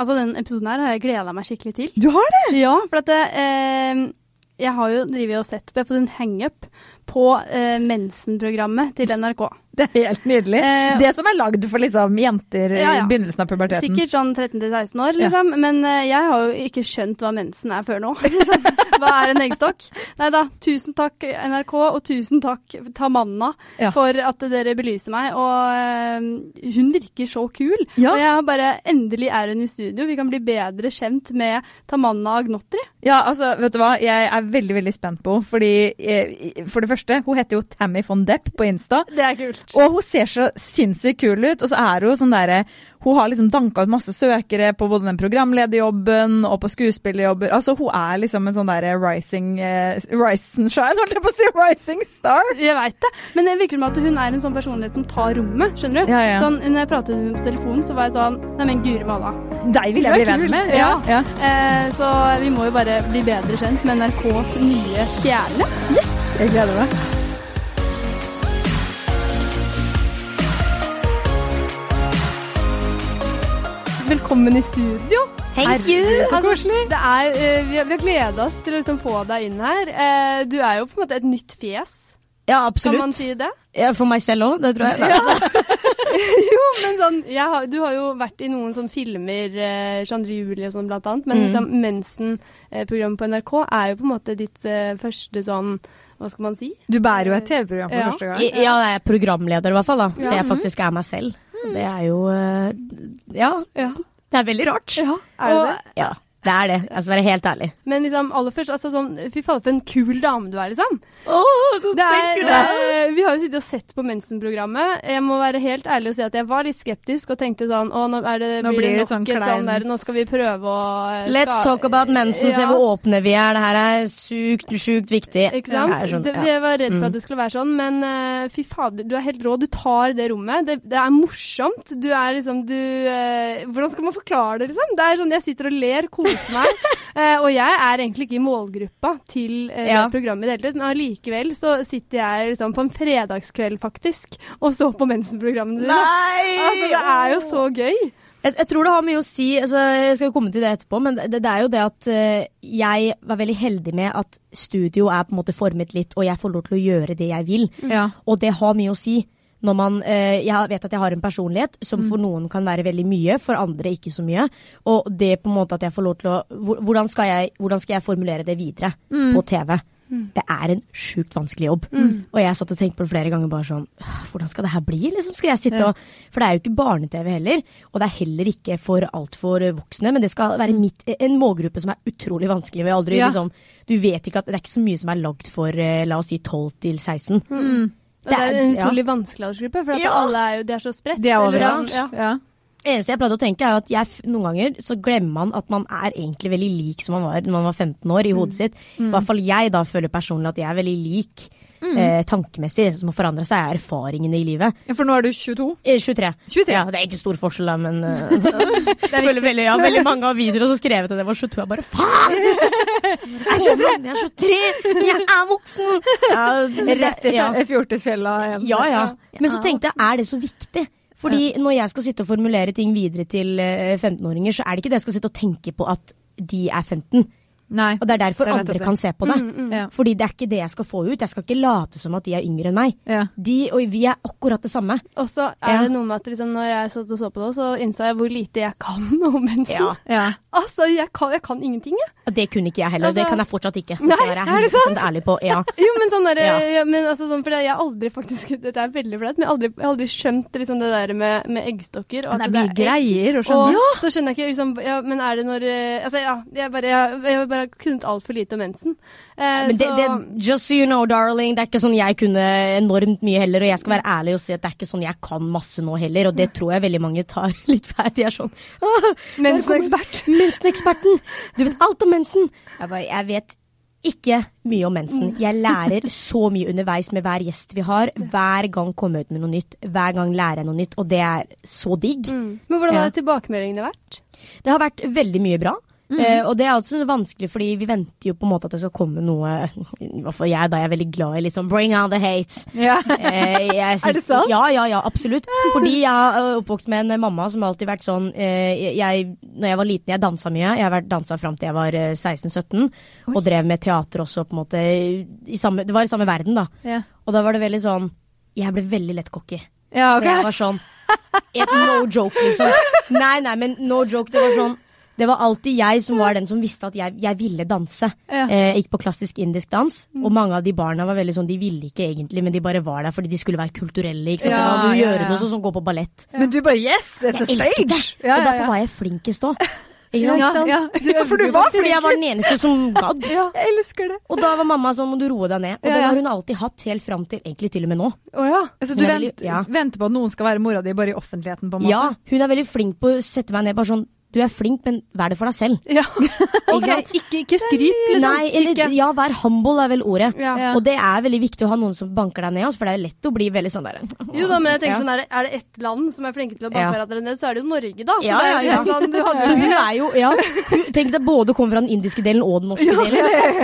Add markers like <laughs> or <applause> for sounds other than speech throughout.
Altså, den episoden her har jeg gleda meg skikkelig til. Du har det? Ja, for at eh, jeg har jo drevet og sett på, jeg har fått en hangup på eh, Mensen-programmet til NRK. Det er helt nydelig. Eh, det som er lagd for liksom jenter Ja, ja. i begynnelsen av puberteten. Sikkert sånn 13-16 år, liksom. Men eh, jeg har jo ikke skjønt hva mensen er før nå. <laughs> hva er en eggstokk? Nei da, tusen takk NRK, og tusen takk Tamanna Ja. for at dere belyser meg. Og eh, hun virker så kul. Ja. Og jeg har bare Endelig er hun i studio. Vi kan bli bedre kjent med Tamanna Agnotri. Ja, altså, vet du hva? Jeg er veldig veldig spent på. Fordi, eh, for det første, hun heter jo Tammy von Depp på Insta. Det er kult. Og hun ser så sinnssykt kul ut. Og så er hun sånn derre Hun har liksom danka ut masse søkere på både den programlederjobben og på skuespillerjobber. Altså, hun er liksom en sånn derre rising eh, Rising shine, holdt jeg på å si! <laughs> Rising star! Jeg veit det, men det virker som at hun er en sånn personlighet som tar rommet. Skjønner du? Ja, ja. Sånn, når jeg pratet med henne på telefonen, så var jeg sånn Nei, men guri malla. Deg vil jeg bli venn med. Ja. ja. Eh, så vi må jo bare bli bedre kjent med NRKs nye stjerne. Jeg gleder meg. Velkommen i studio. Thank you! Så Altså, koselig. det er, eh, vi har, har gleda oss til å liksom få deg inn her. Eh, du er jo på en måte et nytt fjes, Ja, absolutt. kan man si det? Ja, for meg selv òg, det tror jeg. <laughs> jo, men sånn jeg har, Du har jo vært i noen sånne filmer, eh, Chandre Julie og sånn blant annet, men Mm. liksom, Mensen-programmet på NRK er jo på en måte ditt eh, første sånn Hva skal man si? Du bærer jo et TV-program for Ja. første gang. Ja, jeg er programleder i hvert fall, da. Ja. Så jeg faktisk er meg selv. Og Det er jo eh, Ja, Ja. det er veldig rart. Er det Og- det? Ja, det er det. Jeg skal være helt ærlig. Men liksom, aller først, altså sånn Fy fader, for en kul dame du er, liksom. Oh, Det er, uh, vi har jo sittet og sett på Mensen-programmet. Jeg må være helt ærlig og si at jeg var litt skeptisk og tenkte sånn Å, nå, er det, Nå blir det det nok sånn et sånn der Nå skal vi prøve å eh, Let's talk about mensen, se hvor åpne vi er. Det her er sjukt, sjukt viktig. Ikke sant? Er sånn, det, ja. jeg var redd for Mm. at det skulle være sånn, men uh, fy fader, du er helt rå. Du tar det rommet. Det, det er morsomt. Du er liksom du Hvordan skal man forklare det, liksom? Det er sånn jeg sitter og ler, koser meg. Uh, og jeg er egentlig ikke i målgruppa til uh, Ja. programmet i det hele tatt, men allikevel så sitter jeg liksom på en fredagskveld, faktisk, og så på mensenprogrammet dine. Altså, det er jo så gøy. Jeg, jeg tror det har mye å si. Altså, jeg skal jo komme til det etterpå, men det, det er jo det at uh, jeg var veldig heldig med at studio er på en måte formet litt, og jeg får lov til å gjøre det jeg vil. Ja. Og det har mye å si. Når man, eh, jeg vet at jeg har en personlighet som for noen kan være veldig mye, for andre ikke så mye. Og det på en måte at jeg får lov til å Hvordan skal jeg, hvordan skal jeg formulere det videre på TV? Det er en sjukt vanskelig jobb. Og jeg satt og tenkte på det flere ganger. bare sånn, Hvordan skal det her bli? liksom? Skal jeg sitte Ja. og, For det er jo ikke barne-TV heller. Og det er heller ikke for altfor voksne. Men det skal være mitt, en målgruppe som er utrolig vanskelig. Aldri, Ja. liksom, du vet ikke at Det er ikke så mye som er lagd for eh, la oss si 12 til 16. Og det er en ja. utrolig vanskelig aldersgruppe, for at Ja. alle er jo de er så spredt. Det er eller overalt. ja. Ja. eneste jeg pleide å tenke er at jeg, noen ganger så glemmer man at man er egentlig veldig lik som man var når man var 15 år i hodet sitt. I hvert fall jeg da føler personlig at jeg er veldig lik eh, tankemessig. Det som har forandra seg, er erfaringene i livet. Ja, For nå er du 22? Eh, 23. 23. Ja, det er ikke stor forskjell da, men <laughs> <laughs> uh, føler veldig, ja, veldig mange aviser også skrevet at jeg var 22. Jeg bare faen! <laughs> Jeg er 23! Jeg er 23! Jeg er voksen! Ja, Rett i ja. fjortisfjella igjen. Ja, ja. Men så tenkte jeg, er det så viktig? Fordi når jeg skal sitte og formulere ting videre til eh, 15-åringer, så er det ikke det jeg skal sitte og tenke på at de er 15. Nei. Og det er derfor Det er andre det. kan se på det. Ja. Fordi det er ikke det jeg skal få ut. Jeg skal ikke late som at de er yngre enn meg. Ja. De og vi er akkurat det samme. Og så er Ja. det noe med at liksom, når jeg satt og så på det, så innså jeg hvor lite jeg kan <laughs> om mensen. Ja. Ja. Altså, jeg kan, jeg kan ingenting, jeg. Og Det kunne ikke jeg heller. Altså- det kan jeg fortsatt ikke. Nei, jeg er det 100% ærlig på. Ja. <laughs> Jo, men sånn der, Ja. ja. men altså, sånn, for jeg har aldri faktisk <laughs> Dette er veldig flaut, men jeg har aldri, jeg har aldri skjønt liksom, det der med, med eggstokker. Og Det at er mye greier å Og skjønne. så skjønner jeg ikke liksom, ja, Men er det når eh, Altså, ja. Jeg bare, jeg, jeg har bare kunnet altfor lite om mensen. Eh, Men det, så, det, just so you know, darling, det er ikke sånn jeg kunne enormt mye heller. Og jeg skal være ærlig og si at det er ikke sånn jeg kan masse nå heller. Og det tror jeg veldig mange tar <laughs> litt feil. De er sånn «Åh, Mensenekspert. Menseneksperten! Du vet alt om mensen! Jeg bare, jeg vet ikke mye om mensen. Jeg lærer så mye underveis med hver gjest vi har. Hver gang kommer jeg ut med noe nytt. Hver gang lærer jeg noe nytt, og det er så digg. Mm. Men hvordan Ja. har tilbakemeldingene vært? Det har vært veldig mye bra. Eh, og det er også vanskelig, fordi vi venter jo på en måte at det skal komme noe I hvert fall jeg, da jeg er veldig glad i liksom bring on the hate. Ja. Eh, jeg <laughs> Er det sant? Ja, ja, ja, absolutt. <laughs> Fordi jeg er oppvokst med en mamma som har alltid vært sånn eh, jeg, Når jeg var liten, jeg dansa mye. Jeg har dansa fram til jeg var eh, 16-17, og drev med teater også, på en måte. I samme, det var i samme verden, da. Ja. Og da var det veldig sånn Jeg ble veldig lett cocky. ja, For jeg var sånn et, No joke, liksom. <laughs> Nei, nei, men no joke. Det var sånn det var alltid jeg som var den som visste at jeg, jeg ville danse. Ja. Eh, gikk på klassisk indisk dans, og mange av de barna var veldig sånn, de ville ikke egentlig, men de bare var der fordi de skulle være kulturelle. ikke sant? Ja, det var å gjøre noe sånn som gå på ballett. Men du bare yes, it's a elsket det! stage! Ja, og derfor var jeg flinkest òg. <laughs> Ja, Ja, Du, for du var Fordi jeg var den eneste som gadd. <laughs> Ja, jeg elsker det. Og da var mamma sånn, må du roe deg ned. Og det har hun alltid hatt, helt fram til egentlig til og med nå. Oh, ja. Så du vent, veldig- venter på at noen skal være mora di bare i offentligheten, på en måte? Ja, hun er veldig flink på å sette meg ned bare sånn, du er flink, men vær det for deg selv. ja. <laughs> Ikke? Ikke, ikke skryt, liksom. Nei, eller ikke. ja, vær humble er vel ordet. Ja. Ja. Og det er veldig viktig å ha noen som banker deg ned, for det er lett å bli veldig sånn der Jo da, men jeg tenker Ja. sånn, er det, er det ett land som er flinke til å banke Ja. hverandre ned, så er det jo Norge, da. Så Ja, det er jo ja. sånn, du hadde hun er jo ja, Tenk deg både kommer fra den indiske delen og den norske delen.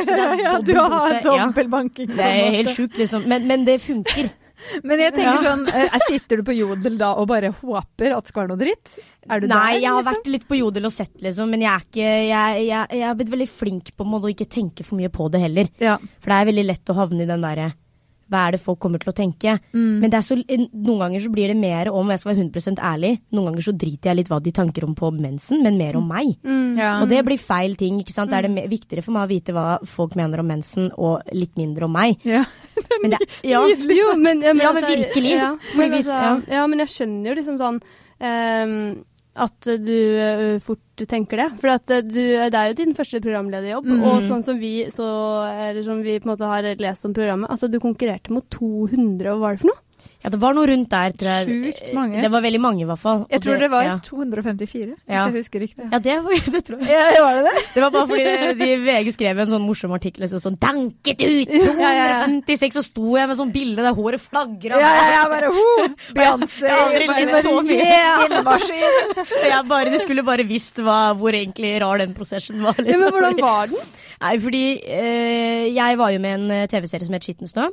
<laughs> Ja, du har dose, ja. Det er helt sjukt, liksom. Men, men det funker. Men jeg tenker Ja. sånn, eh, sitter du på Jodel da og bare håper at det skal være noe dritt? Er du Nei, der, jeg har liksom? vært litt på Jodel og sett, liksom, men jeg er ikke Jeg, jeg, jeg har blitt veldig flink på en måte å ikke tenke for mye på det heller. Ja. For det er veldig lett å havne i den derre Hva er det folk kommer til å tenke? Mm. Men det så, noen ganger så blir det mer om, jeg skal være 100 ærlig, noen ganger så driter jeg litt hva de tanker om på mensen, men mer om meg. Mm. Ja. Og det blir feil ting. ikke sant? Mm. er det er viktigere for meg å vite hva folk mener om mensen, og litt mindre om meg. Ja. <laughs> Men det, ja, Jo, men, ja, men, Ja, men altså, virkelig. Ja, men, altså, ja, men jeg skjønner jo liksom sånn ehm, at du ø, fort tenker det. For at ø, du, det er jo din første programlederjobb, Mm. og sånn som vi så som vi på en måte har lest om programmet, altså du konkurrerte mot 200, og hva var det for noe? Ja, det var noe rundt der, tror jeg. Sjukt mange. Det var veldig mange, i hvert fall. Jeg tror det var ja. 254, hvis Ja. jeg husker riktig. Ja, det, var, <laughs> det tror jeg. Ja, var det det? Det var bare fordi det, de VG skrev en sånn morsom artikkel så sånn 'Danket ut! Ja, ja, ja. 256!' Så sto jeg med sånn bilde der håret flagra. Ja, ja, ja, bare ho! Beyoncé, Jeg aldri ledd så mye. jeg <laughs> bare, de skulle bare visst hva, hvor egentlig rar den prosessen var. Ja, Liksom. men hvordan var den? Nei, fordi øh, jeg var jo med en eh, TV-serie som het Skitten snø.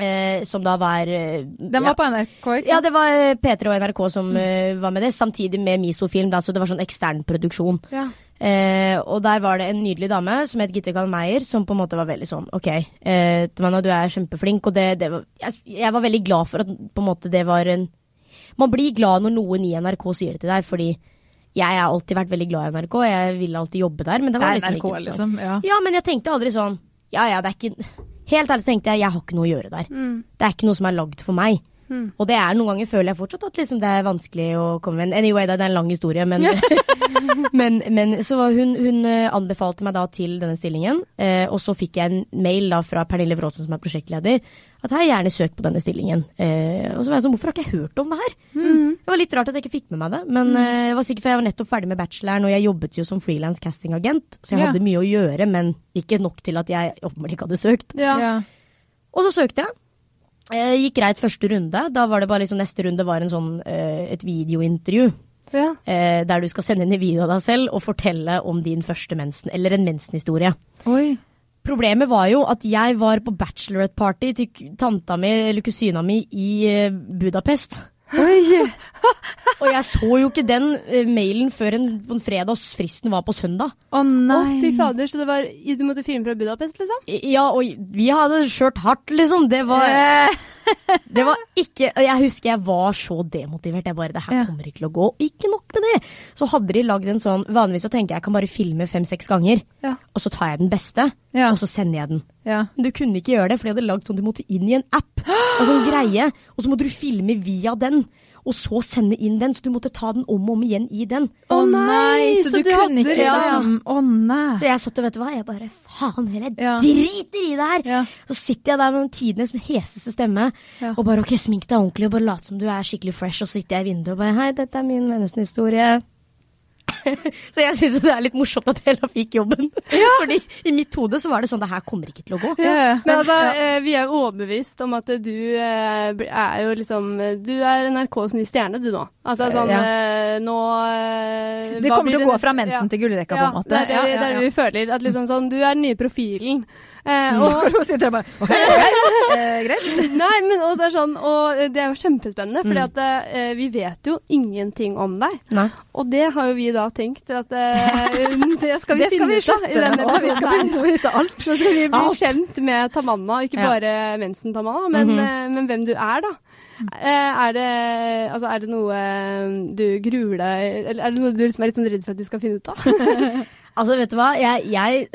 Eh, som da var Den Den ja. var på NRK, ikke sant? Ja, det var eh, P3 og NRK som eh, var med det, samtidig med Misofilm, da, så det var sånn ekstern produksjon. Ja. Eh, og der var det en nydelig dame som het Gitte Kahl Meyer, som på en måte var veldig sånn OK, eh, Tamanna, du er kjempeflink, og det, det var, jeg, jeg var veldig glad for at på en måte det var en Man blir glad når noen i NRK sier det til deg, fordi jeg har alltid vært veldig glad i NRK, jeg ville alltid jobbe der, men det Det var er liksom NRK, ikke sånn. liksom. Ja. Ja, men jeg tenkte aldri sånn Ja ja, det er ikke Helt ærlig tenkte jeg jeg har ikke noe å gjøre der. Mm. Det er ikke noe som er lagd for meg. Mm. Og det er noen ganger føler jeg fortsatt at liksom det er vanskelig å komme med. Anyway, det er en lang historie, men, <laughs> men, men så hun, hun eh, anbefalte meg da til denne stillingen. Eh, og så fikk jeg en mail da fra Pernille Wroldsen, som er prosjektleder, at jeg gjerne søk på denne stillingen. Eh, og så var jeg sånn, hvorfor har ikke jeg hørt om det her? Det var litt rart at jeg ikke fikk med meg det, men eh, jeg var sikker, for jeg var nettopp ferdig med bacheloren, og jeg jobbet jo som frilans castingagent, så jeg Ja. hadde mye å gjøre, men ikke nok til at jeg åpenbart ikke hadde søkt. Ja. Ja. Og så søkte jeg. Eh, gikk greit første runde. Da var det bare liksom neste runde var en sånn, eh, et videointervju. Ja. Eh, der du skal sende inn en video av deg selv og fortelle om din første mensen, eller en mensenhistorie. Oi. Problemet var jo at jeg var på bachelorette-party til tanta mi eller kusina mi i Budapest. Oi. <laughs> Og jeg så jo ikke den eh, mailen før en, på en fredag, og fristen var på søndag. Å Å, nei. fy fader, så det var, du måtte filme fra Budapest, liksom? Ja, og vi hadde kjørt hardt, liksom. Det var Eh, <laughs> Det var ikke Jeg husker jeg var så demotivert. Jeg bare Det her kommer ikke til å gå. Ikke nok med det! Så hadde de lagd en sånn Vanligvis så tenker jeg jeg kan bare filme fem-seks ganger, Ja. og så tar jeg den beste, Ja. og så sender jeg den. Ja. Men du kunne ikke gjøre det, for de hadde lagd sånn du måtte inn i en app. <gasps> Og sånn greie. Og så måtte du filme via den, og så sende inn den. Så du måtte ta den om og om igjen i den. Å oh, nei, så, så du du kunne ikke Ja. liksom Å nei. Så jeg satt og vet du hva, jeg bare faen heller, jeg Ja. driter i det her! Ja. Så sitter jeg der med den tidenes heseste stemme Ja. og bare ok, smink deg ordentlig og bare lat som du er skikkelig fresh, og så sitter jeg i vinduet og bare hei, dette er min menneskehistorie. <laughs> Så jeg syns det er litt morsomt at Hella fikk jobben. <laughs> Fordi i mitt hode så var det sånn det her kommer ikke til å gå. Ja. Men altså, ja. vi er overbevist om at du eh, er jo liksom Du er NRKs nye stjerne, du nå. Altså sånn Ja. eh, Nå eh, Det kommer til å gå fra mensen til gullrekka, på en måte. Ja, det er det, Ja, vi- det, ja. det vi føler. At liksom sånn Du er den nye profilen. Eh, og, hun sitter der bare OK, greit. Eh, greit. nei, men og det er sånn Og det er jo kjempespennende, fordi Mm. eh, vi vet jo ingenting om deg. Nei. Og det har jo vi da tenkt at eh, <laughs> det skal vi Det finne ut av i denne episoden. Vi skal begynne å vite alt. Nå skal vi bli Alt. kjent med Tamanna, ikke ikke Ja. bare mensen-Tamanna, men, mm -hmm. men hvem du er, da. Er, det, altså, er det noe du gruer deg Eller er det noe du liksom er litt sånn redd for at du skal finne ut av? <laughs> <laughs> Altså, vet du hva? Jeg, jeg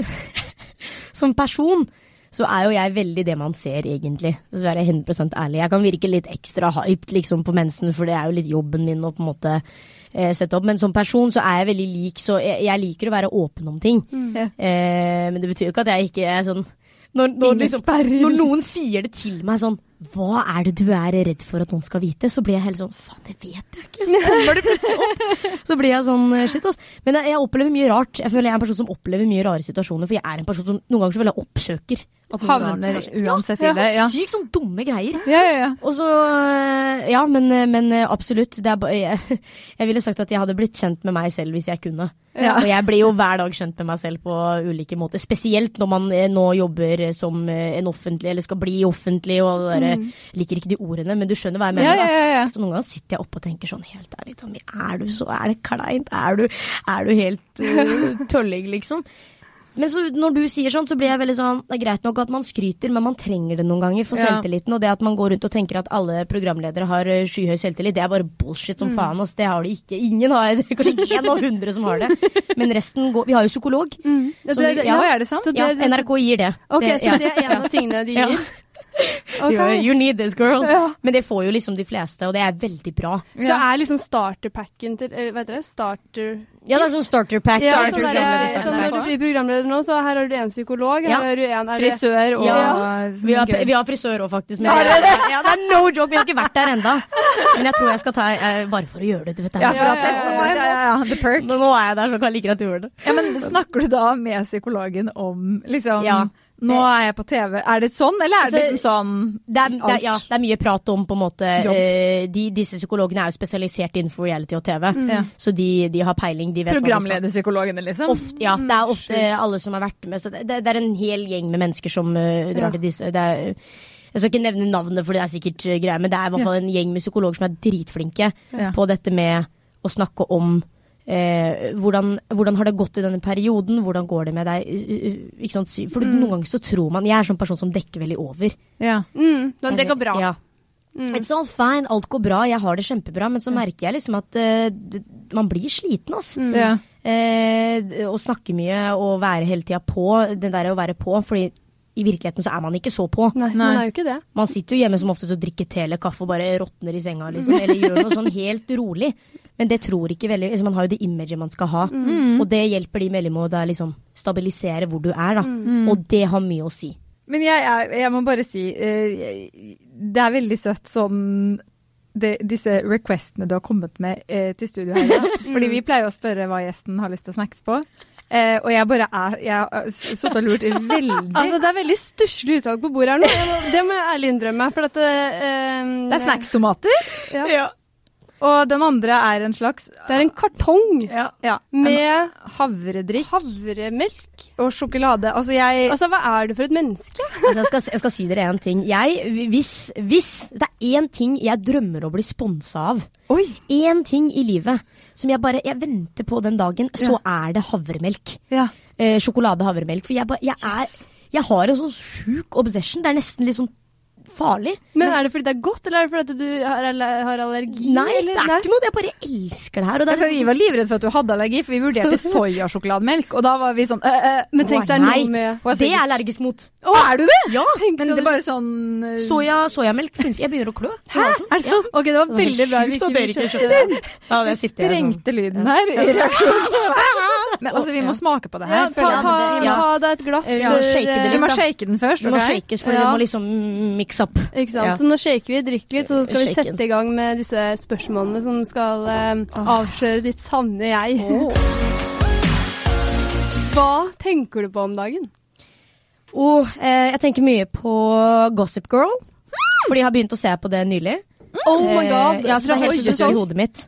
Som person så er jo jeg veldig det man ser, egentlig. Så være 100 ærlig. Jeg kan virke litt ekstra hyped liksom, på mensen, for det er jo litt jobben min å på en måte eh, sette opp. Men som person så er jeg veldig lik, så jeg, jeg liker å være åpen om ting. Mm. Eh, men det betyr jo ikke at jeg ikke er sånn når, når, liksom, når noen sier det til meg sånn Hva er det du er redd for at noen skal vite? Så blir jeg helt sånn Faen, det vet jeg ikke. Så kommer det plutselig opp. Så blir jeg sånn eh, shit, ass. Men jeg, jeg opplever mye rart. Jeg føler jeg er en person som opplever mye rare situasjoner. For jeg er en person som noen ganger så vel jeg oppsøker Havner uansett ja, i det. Ja. Sykt sånn dumme greier. Ja, ja, ja. Og så øh, Ja, men, øh, men absolutt. Det er bare jeg, <laughs> jeg ville sagt at jeg hadde blitt kjent med meg selv hvis jeg kunne. Ja. Og jeg blir jo hver dag kjent med meg selv på ulike måter. Spesielt når man eh, nå jobber som eh, en offentlig, eller skal bli offentlig, og det derre Liker ikke de ordene, men du skjønner hva jeg mener. ja, ja, ja. Så noen ganger sitter jeg oppe og tenker sånn helt ærlig, Tommy, er du så Er det kleint? Er du, er du helt <laughs> uh, tølling, liksom? Men så når du sier sånn, så blir jeg veldig sånn Det er greit nok at man skryter, men man trenger det noen ganger for Ja. selvtilliten. Og det at man går rundt og tenker at alle programledere har eh, skyhøy selvtillit, det er bare bullshit som faen. ass. det har de ikke. Ingen har <laughs> det. Kanskje én av hundre som har det. <laughs> Men resten går Vi har jo psykolog. Mm. Ja, det, vi- Ja, er det sant? Så det, Ja, NRK gir det. ok, det, så det er en av tingene de Ja. gir? <laughs> Ok. You, you need this, girl. Ja. Men det får jo liksom de fleste, og det er veldig bra. Så er liksom starterpacken til Hva heter det? Starter... Ja, det er sånn starterpack. Ja, starter sånn der, programleder, sånn når du blir programleder nå, så her har du en psykolog, her Ja. har du en er Frisør og Ja. sånn Vi har, vi har frisør òg, faktisk. Men ja, det er no joke, vi har ikke vært der enda Men jeg tror jeg skal ta eh, bare for å gjøre det. Du vet, Ja, for Ja, at ja, ja, ja. ja, ja, ja, The perks. Nå, nå er jeg der, så kan jeg like greit gjøre det. Ja, men Snakker du da med psykologen om liksom Ja. Nå er jeg på TV. Er det sånn, eller er det Altså, liksom sånn Det er, det, er, ja, det er mye prat om på en måte eh, de, Disse psykologene er jo spesialisert innenfor reality og TV, mm. så de, de har peiling. De. Programlederpsykologene, liksom? Ofte, ja, det er ofte alle som har vært med. Så det, det, det er en hel gjeng med mennesker som uh, drar Ja. til disse. Det er, jeg skal ikke nevne navnet, for det er sikkert uh, greier, men det er i hvert fall en gjeng med psykologer som er dritflinke Ja. på dette med å snakke om eh, hvordan, hvordan har det gått i denne perioden, hvordan går det med deg? uh, uh, Ikke sant? For noen ganger så tror man Jeg er sånn person som dekker veldig over. Ja. Mm, men det går bra. Ja. Mm. It's all fine, alt går bra, jeg har det kjempebra, men så merker jeg liksom at uh, man blir sliten, altså. Mm. ja. Eh, å snakke mye og være hele tida på, det der å være på, fordi i virkeligheten så er man ikke så på. Nei, Nei. man er jo ikke det. Man sitter jo hjemme som oftest og drikker te eller kaffe og bare råtner i senga, liksom, eller gjør noe sånn helt rolig. Men det tror ikke veldig altså Man har jo det imaget man skal ha, Mm. og det hjelper de veldig med å liksom stabilisere hvor du er, da. Mm. Og det har mye å si. Men jeg, jeg, jeg må bare si uh, Det er veldig søtt sånn de, disse requestene du har kommet med eh, til studio her. Ja. <laughs> Fordi vi pleier å spørre hva gjesten har lyst til å snakkes på. Eh, og jeg bare er Jeg har sittet og lurt veldig <laughs> Altså, det er veldig stusslig utvalg på bordet her nå. Må- <laughs> Det må jeg ærlig innrømme. For at det, eh, Det er snackstomater. Ja. Og den andre er en slags Det er en kartong ja, med havredrikk havremelk. og sjokolade. Altså, jeg Altså, hva er du for et menneske? <laughs> Altså, jeg, skal, jeg skal si dere en ting. Jeg, hvis, hvis det er én ting jeg drømmer å bli sponsa av, Oi! én ting i livet som jeg bare Jeg venter på den dagen, så er det havremelk. Ja. Eh, Sjokolade-havremelk. For jeg, bare, jeg er Jeg har en sånn sjuk obsession. Det er nesten litt sånn farlig. Men er det fordi det er godt, eller er det fordi du har, har allergi? Nei, eller? det er ikke noe. Jeg bare elsker det her. Og det Ja, vi var livredde for at du hadde allergi, for vi vurderte <laughs> soyasjokolademelk. Og da var vi sånn øh, øh, Men tenk deg noe med det er jeg allergisk mot. Å, er du det? Ja! Men det er bare sånn øh, Soya, soyamelk funker Jeg begynner å klø. Hæ? Er det sånn? Ok, det var veldig bra vi ikke ikke skjønte. Ja, det jeg sånn. sprengte lyden her i reaksjonen. <laughs> Altså, vi må smake på det Ja, her. ta, ta, ja. ta deg et glass. Det eh, Vi må shake den først. Det må shakes, for Ja. det må liksom mix up. Ikke sant? Ja. Så nå shaker vi, drikker litt, så skal vi sette i gang med disse spørsmålene som skal eh, avsløre ditt sanne jeg. Hva tenker du på om dagen? Og eh, jeg tenker mye på Gossip Girl. Fordi jeg har begynt å se på det nylig. Oh my god! Eh, ja, så det er helt slutt i hodet mitt.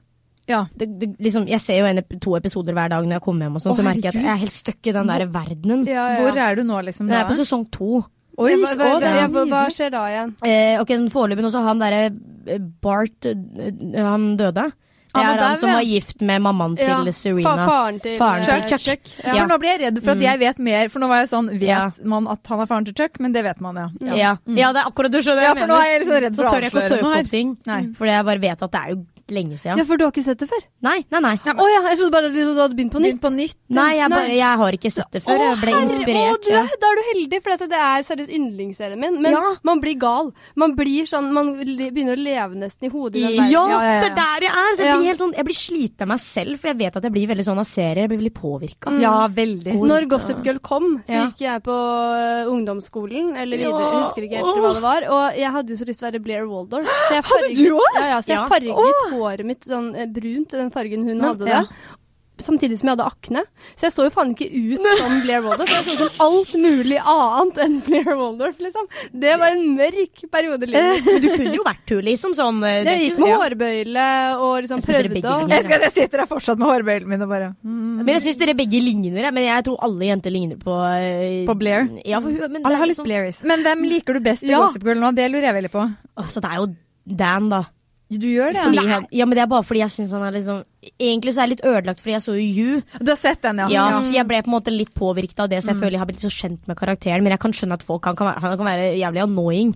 Ja. Det, det, liksom, jeg ser jo en, to episoder hver dag når jeg kommer hjem, og sånn, så merker jeg at jeg er helt stuck i den der verdenen. Ja, ja. Hvor er du nå, liksom? Jeg er på sesong to. Oi, hva, hva, hva, hva skjer da igjen? Eh, ok, Foreløpig nå så har han derre eh, Bart eh, Han døde. Han er han som var gift med mammaen til Ja, Serena. Fa faren til Faren Chuck. til Chuck. Ja. For nå blir jeg redd for at Mm. jeg vet mer. For nå var jeg sånn Vet Ja. man at han er faren til Chuck? Men det vet man, ja. Ja. ja, det er akkurat det. skjønner Ja, for nå er jeg liksom redd Så for å tør jeg ikke å avsløre søke opp ting. Nei. Fordi jeg bare vet at det er jo lenge siden. ja, for du har ikke sett det før? Nei, nei, nei. Å ja, jeg trodde bare du du hadde begynt på nytt. Begynt på nytt. Nei, jeg, Nei. bare, jeg har ikke sett det før. Jeg ble herre- inspirert. Å, du da er du heldig, for dette, det er seriøst yndlingsserien min. Men Ja. man blir gal. Man blir sånn, man begynner å leve nesten i hodet i Ja. Ja, ja, ja. det er der jeg er! Så jeg, Ja. blir helt sånn, jeg blir sliten av meg selv, for jeg vet at jeg blir veldig sånn av serier. Jeg blir veldig påvirka. Ja, veldig. Når Gossip Girl kom, så Ja. gikk jeg på øh, ungdomsskolen, eller videre, Ja. jeg husker ikke helt hva det var, og jeg hadde jo så lyst til å være Blair Waldorf. Så jeg Hadde du òg? Ja, ja, så jeg Ja. farget håret mitt sånn eh, brunt, den fargen hun Men, hadde ja. Samtidig som jeg hadde akne. Så jeg så jo faen ikke ut som Blair Waldorf. Jeg så ut som alt mulig annet enn Blair Waldorf, liksom. Det var en mørk periode i livet. Men du kunne jo vært hun, liksom. Sånn, eh, det Jeg gikk med ja. hårbøyle og liksom prøvde å. Jeg, skal, jeg sitter her fortsatt med hårbøylene mine og bare mm. Men jeg syns dere begge ligner. jeg, Men jeg tror alle jenter ligner på eh, På Blair? Ja, for hun, men Alle det er har litt liksom- Blairis. Men hvem liker du best i Ja. Gossip Girl nå? Det lurer jeg veldig på. Åh, Så det er jo Dan, da. Du gjør det? Fordi han, ja, men det er bare fordi jeg syns han er liksom Egentlig så er jeg litt ødelagt fordi jeg så jo You. Du har sett den, ja? Ja, så jeg ble på en måte litt påvirket av det, så jeg Mm. føler jeg har blitt så kjent med karakteren. Men jeg kan skjønne at folk kan, kan, være- han kan være jævlig annoying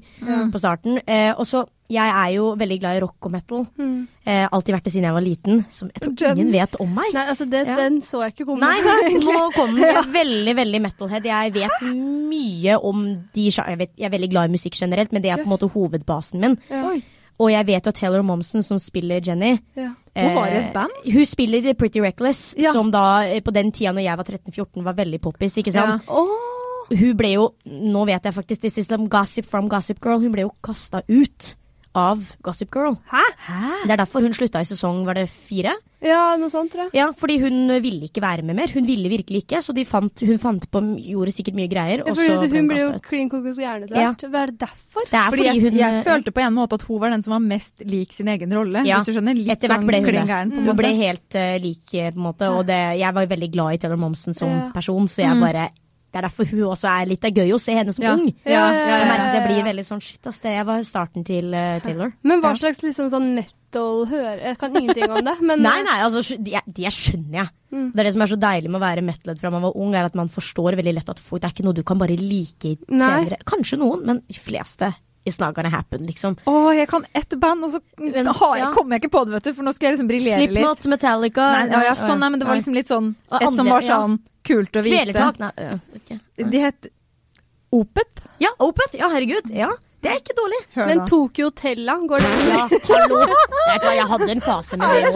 på starten. Eh, og så, jeg er jo veldig glad i rock og metal. Mm. Eh, alltid vært det siden jeg var liten. Som jeg tror ingen vet om meg. Nei, altså, det, Ja. den så jeg ikke komme. Nei, nei, <laughs> nå kom den. Jeg er veldig, veldig metalhead. Jeg vet mye om de jeg, vet, jeg er veldig glad i musikk generelt, men det er på en måte hovedbasen min. Ja. Og jeg vet jo at Taylor Momsen, som spiller Jenny Ja. Hun var i et eh, band? Hun spiller i Pretty Reckless, Ja. som da eh, på den tida når jeg var 13-14 var veldig poppis, ikke sant. Hun ble jo, nå vet jeg faktisk, this is some gossip from Gossip Girl, hun ble jo kasta ut av Gossip Girl. Hæ? Det er derfor hun slutta i sesong, var det fire? Ja, noe sånt, tror jeg. Ja, fordi hun ville ikke være med mer. Hun ville virkelig ikke, så de fant, hun fant på, gjorde sikkert mye greier, Ja, og så hun, ble jo klin kokos gæren etter hvert. Hva er det derfor? Det er Fordi fordi hun jeg jeg, følte på en måte at hun var den som var mest lik sin egen rolle. Ja. Hvis du skjønner? Litt Etter hvert sånn ble hun klin det. gæren, Hun ble helt uh, lik, eh, på en måte. Og det, jeg var veldig glad i Taylor Momsen som Ja. person, så jeg Mm. bare Det er derfor hun også er litt det er gøy å se henne som Ja. ung. Ja, ja, Jeg ja, merker at jeg blir veldig sånn shit, ass. Det var starten til uh, Taylor. Men hva Ja. slags liksom sånn metal hører Jeg kan ingenting om det, men <laughs> Nei, nei, altså det, de skjønner jeg. Mm. Det er det som er så deilig med å være metalhead fra man var ung, er at man forstår veldig lett at folk, det er ikke noe du kan bare like Nei. senere. Kanskje noen, men de fleste It's not gonna happen, liksom. Å, jeg kan ett band, og så Men, har jeg, ja. kommer jeg ikke på det, vet du. For nå skulle jeg liksom briljere litt. Slipknot, Metallica Nei, ja, ja, sånn, nei, men det var liksom litt sånn Et som var ja. sånn kult å vite. Kvelertak? Nei, øh, ikke. De het Opet. Ja, Opet. Ja, herregud. Ja, det er ikke dårlig. Hør Men da. Tokyo Tella, går det Ja, hallo. Jeg, tror jeg hadde en fase med <laughs> det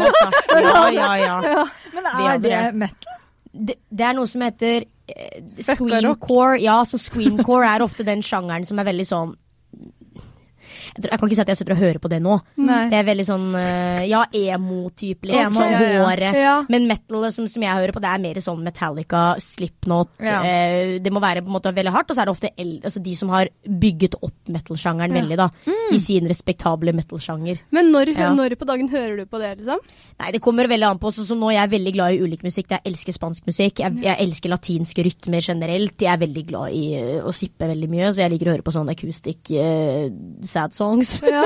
òg, Ja, ja, ja. Men er det det. metal? Det, det er noe som heter eh, screamcore. Ja, så screamcore er ofte den sjangeren som er veldig sånn jeg, tror, jeg kan ikke si at jeg sitter og hører på det nå. Nei. Det er veldig sånn eh, ja, emo-type. Emo, sånn ja, håret. Ja. Men metal som, som jeg hører på, det er mer sånn Metallica, Slipknot. Eh, det må være på en måte veldig hardt. Og så er det ofte altså, de som har bygget opp metal-sjangeren Ja. veldig, da. I sin respektable metal-sjanger. Men når, når på dagen hører du på det, liksom? Nei, det kommer veldig an på. Sånn som nå, jeg er veldig glad i ulik musikk. Jeg elsker spansk musikk. Jeg, jeg elsker latinske rytmer generelt. Jeg er veldig glad i eh, å sippe veldig mye, så jeg liker å høre på sånn akustikk uh, sad songs. Ja.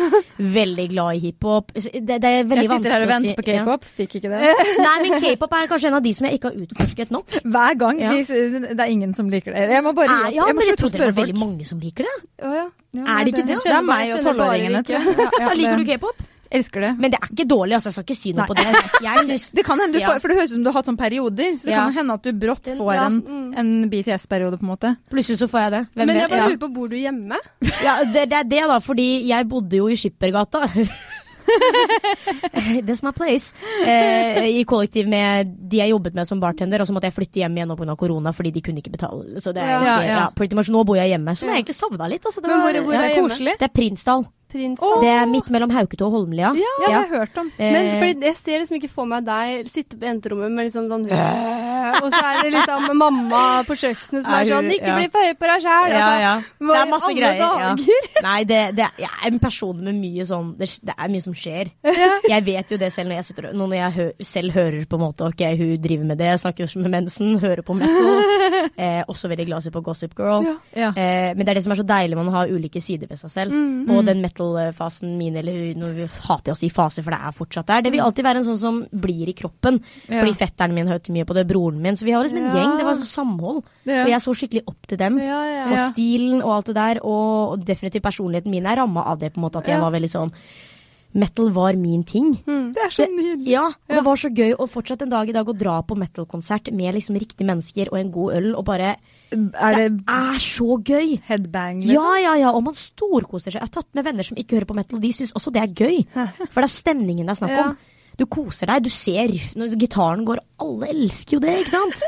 <laughs> veldig glad i hiphop. Det, det er veldig Jeg sitter her og venter si- på k-pop. Fikk ikke det. <laughs> Nei, men k-pop er kanskje en av de som jeg ikke har utforsket nok. Hver gang. Ja. Vi, det er ingen som liker det. Jeg må bare Er, ja, jeg må men slutte å trodde det spørre var veldig mange som liker det. Å, ja. Ja, Er det ikke det? Det er meg og tolvåringene, tror jeg. Ja, ja, <laughs> Liker du k-pop? Elsker det. Men det er ikke dårlig, altså. Jeg skal ikke si noe Nei. på det. Jeg <laughs> synes, Det kan hende du Ja. får, for det høres ut som du har hatt sånne perioder. Så det Ja. kan hende at du brått får en, mm. en BTS-periode, på en måte. plutselig så får jeg det. Hvem Men jeg bare lurer på, bor du hjemme? <laughs> Ja, det, det er det, da. Fordi jeg bodde jo i Skippergata. <laughs> That's my place. Eh, I kollektiv med de jeg jobbet med som bartender, og så måtte jeg flytte hjem igjen pga. korona fordi de kunne ikke betale. Så det er Ja. ikke, Ja, ja, ja. pretty much nå bor jeg hjemme, som jeg egentlig savna litt. Altså, det, Men var, hvor- hvor er Det er hjemme? koselig. det er Prinsdal. Prinsdal. Det er midt mellom Hauketo og Holmlia. Ja, har jeg hørt om. Eh, Men fordi jeg ser liksom ikke for meg deg sitte på jenterommet med liksom sånn Og så er det liksom mamma på kjøkkenet som er sånn Ikke ja. bli for høy på deg sjæl! ja, ja. Det er masse greier. Ja. <laughs> Nei, det, det jeg er en person med mye sånn Det, det er mye som skjer. Jeg vet jo det selv når jeg, sitter, når jeg hø, selv hører på en måte Ok, hun driver med det, snakker med mensen, hører på metal. <laughs> Eh, også veldig glad i på Gossip Girl. Ja. Eh, men det er det som er så deilig med å ha ulike sider ved seg selv. Mm. Og den metal-fasen min, eller nå hater jeg å si fase, for det er fortsatt der. Det vil alltid være en sånn som blir i kroppen. Ja. Fordi fetteren min hørte mye på det, broren min. Så vi har liksom en Ja. gjeng. Det var sånn samhold. Ja. Og jeg så skikkelig opp til dem. Ja, ja. Og stilen og alt det der. Og, definitivt personligheten min er ramma av det, på en måte. At jeg Ja. var veldig sånn Metal var min ting. Mm. Det er så Det- nydelig. Ja, og det var så gøy å fortsatt en dag i dag å dra på metal-konsert med liksom riktige mennesker og en god øl, og bare Er det Det er så gøy! headbang? liksom? Ja, ja, ja, og man storkoser seg. Jeg har tatt med venner som ikke hører på metal, og de syns også det er gøy. <laughs> For det er stemningen det er snakk Ja. om. Du koser deg, du ser riff når gitaren går. Alle elsker jo det, ikke sant?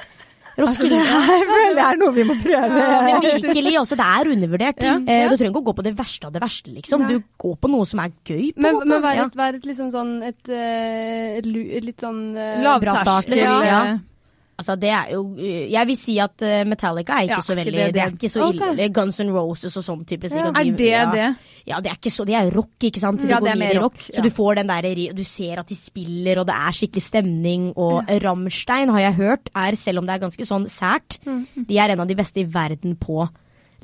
Altså, det her føler er noe vi må prøve. Ja, virkelig, også, det er undervurdert. Ja. Eh, du trenger ikke å gå på det verste av det verste, liksom. Nei. Du går på noe som er gøy, på en Men, måte. men vær et, vær et liksom sånn et, eh, et, et litt sånn uh, bra start, liksom. Ja. Altså, det er jo eh, Jeg vil si at eh, Metallica er ikke Ja, så veldig det- Det, er ikke så ille. Guns N' Roses og sånn type. Ja. Er det ja. det? Ja, det er ikke så Det er rock, ikke sant? Ja, går det er mer rock. rock, Så ja. du får den der Du ser at de spiller, og det er skikkelig stemning. Og Rammstein har jeg hørt er, selv om det er ganske sånn sært, Mm. de er en av de beste i verden på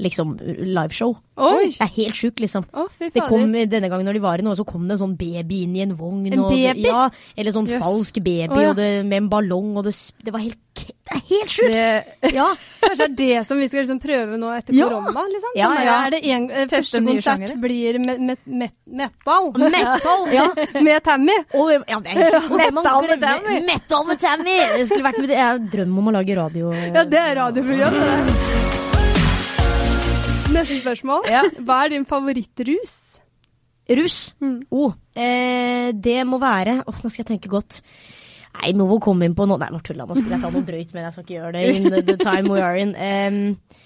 liksom liveshow. Oi! Det er helt sjukt, liksom. Å, fy Det kom, denne gangen når de var i noe, så kom det en sånn baby inn i en vogn. En det- baby? Ja, eller sånn yes. falsk baby oh, ja. og det, med en ballong, og det, det var helt Det er helt sjukt! Det, Ja. <laughs> Kanskje det er det som vi skal liksom prøve nå etter Ja. korona? liksom? Ja, Sånn ja. Er det en, eh, første konsert blir met, met, met, metal? <laughs> Metal! Ja. <laughs> Med Tammy? Og, ja, det er, og Metal med Tammy. Metal med Tammy! Det skulle vært med det. Jeg har drøm om å lage radio. Ja, det er radioprogram. Neste spørsmål. Ja. Hva er din favorittrus? Rus? Mm. Oh, eh, det må være Åh, nå skal jeg tenke godt. Nei, vel komme inn på noe Nei, nå tulla Nå skulle jeg ta noe drøyt, men jeg skal ikke gjøre det in the, time we are in. Um,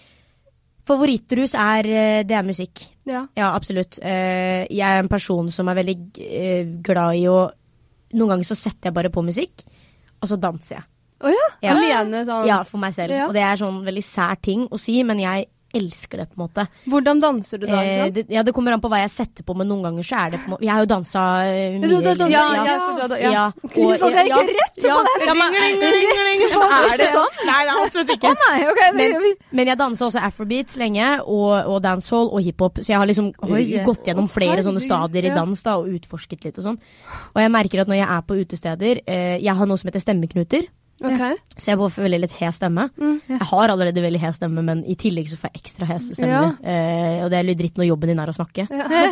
Favorittrus er eh, Det er musikk. Ja. Ja, absolutt. Eh, jeg er en person som er veldig eh, glad i å Noen ganger så setter jeg bare på musikk, og så danser jeg. Å ja? Ja. Alene sånn? Ja, for meg selv. Ja. Og det er sånn veldig sær ting å si, men jeg elsker det, på en måte. Hvordan danser du da? Eh, det, ja, det kommer an på hva jeg setter på, men noen ganger så er det på en måte Jeg har jo dansa mye. Ja, du- du- du- ja, ja. ja, så du ja. Ja, <laughs> og- Så det er ikke rett på ja, den? ja, men- <laughs> Er det sånn? Nei, det er absolutt ikke. Å nei, ok. Men, men jeg dansa også afrobeat lenge, og, og dancehall og hiphop. Så jeg har liksom Oi. uh, gått gjennom flere sånne stadier i dans da, og utforsket litt og sånn. Og jeg merker at når jeg er på utesteder eh, Jeg har noe som heter stemmeknuter. Ok. Så jeg får veldig litt hes stemme. Mm. Jeg har allerede veldig hes stemme, men i tillegg så får jeg ekstra hes stemme. Eh, og det er litt dritt når jobben din er å snakke.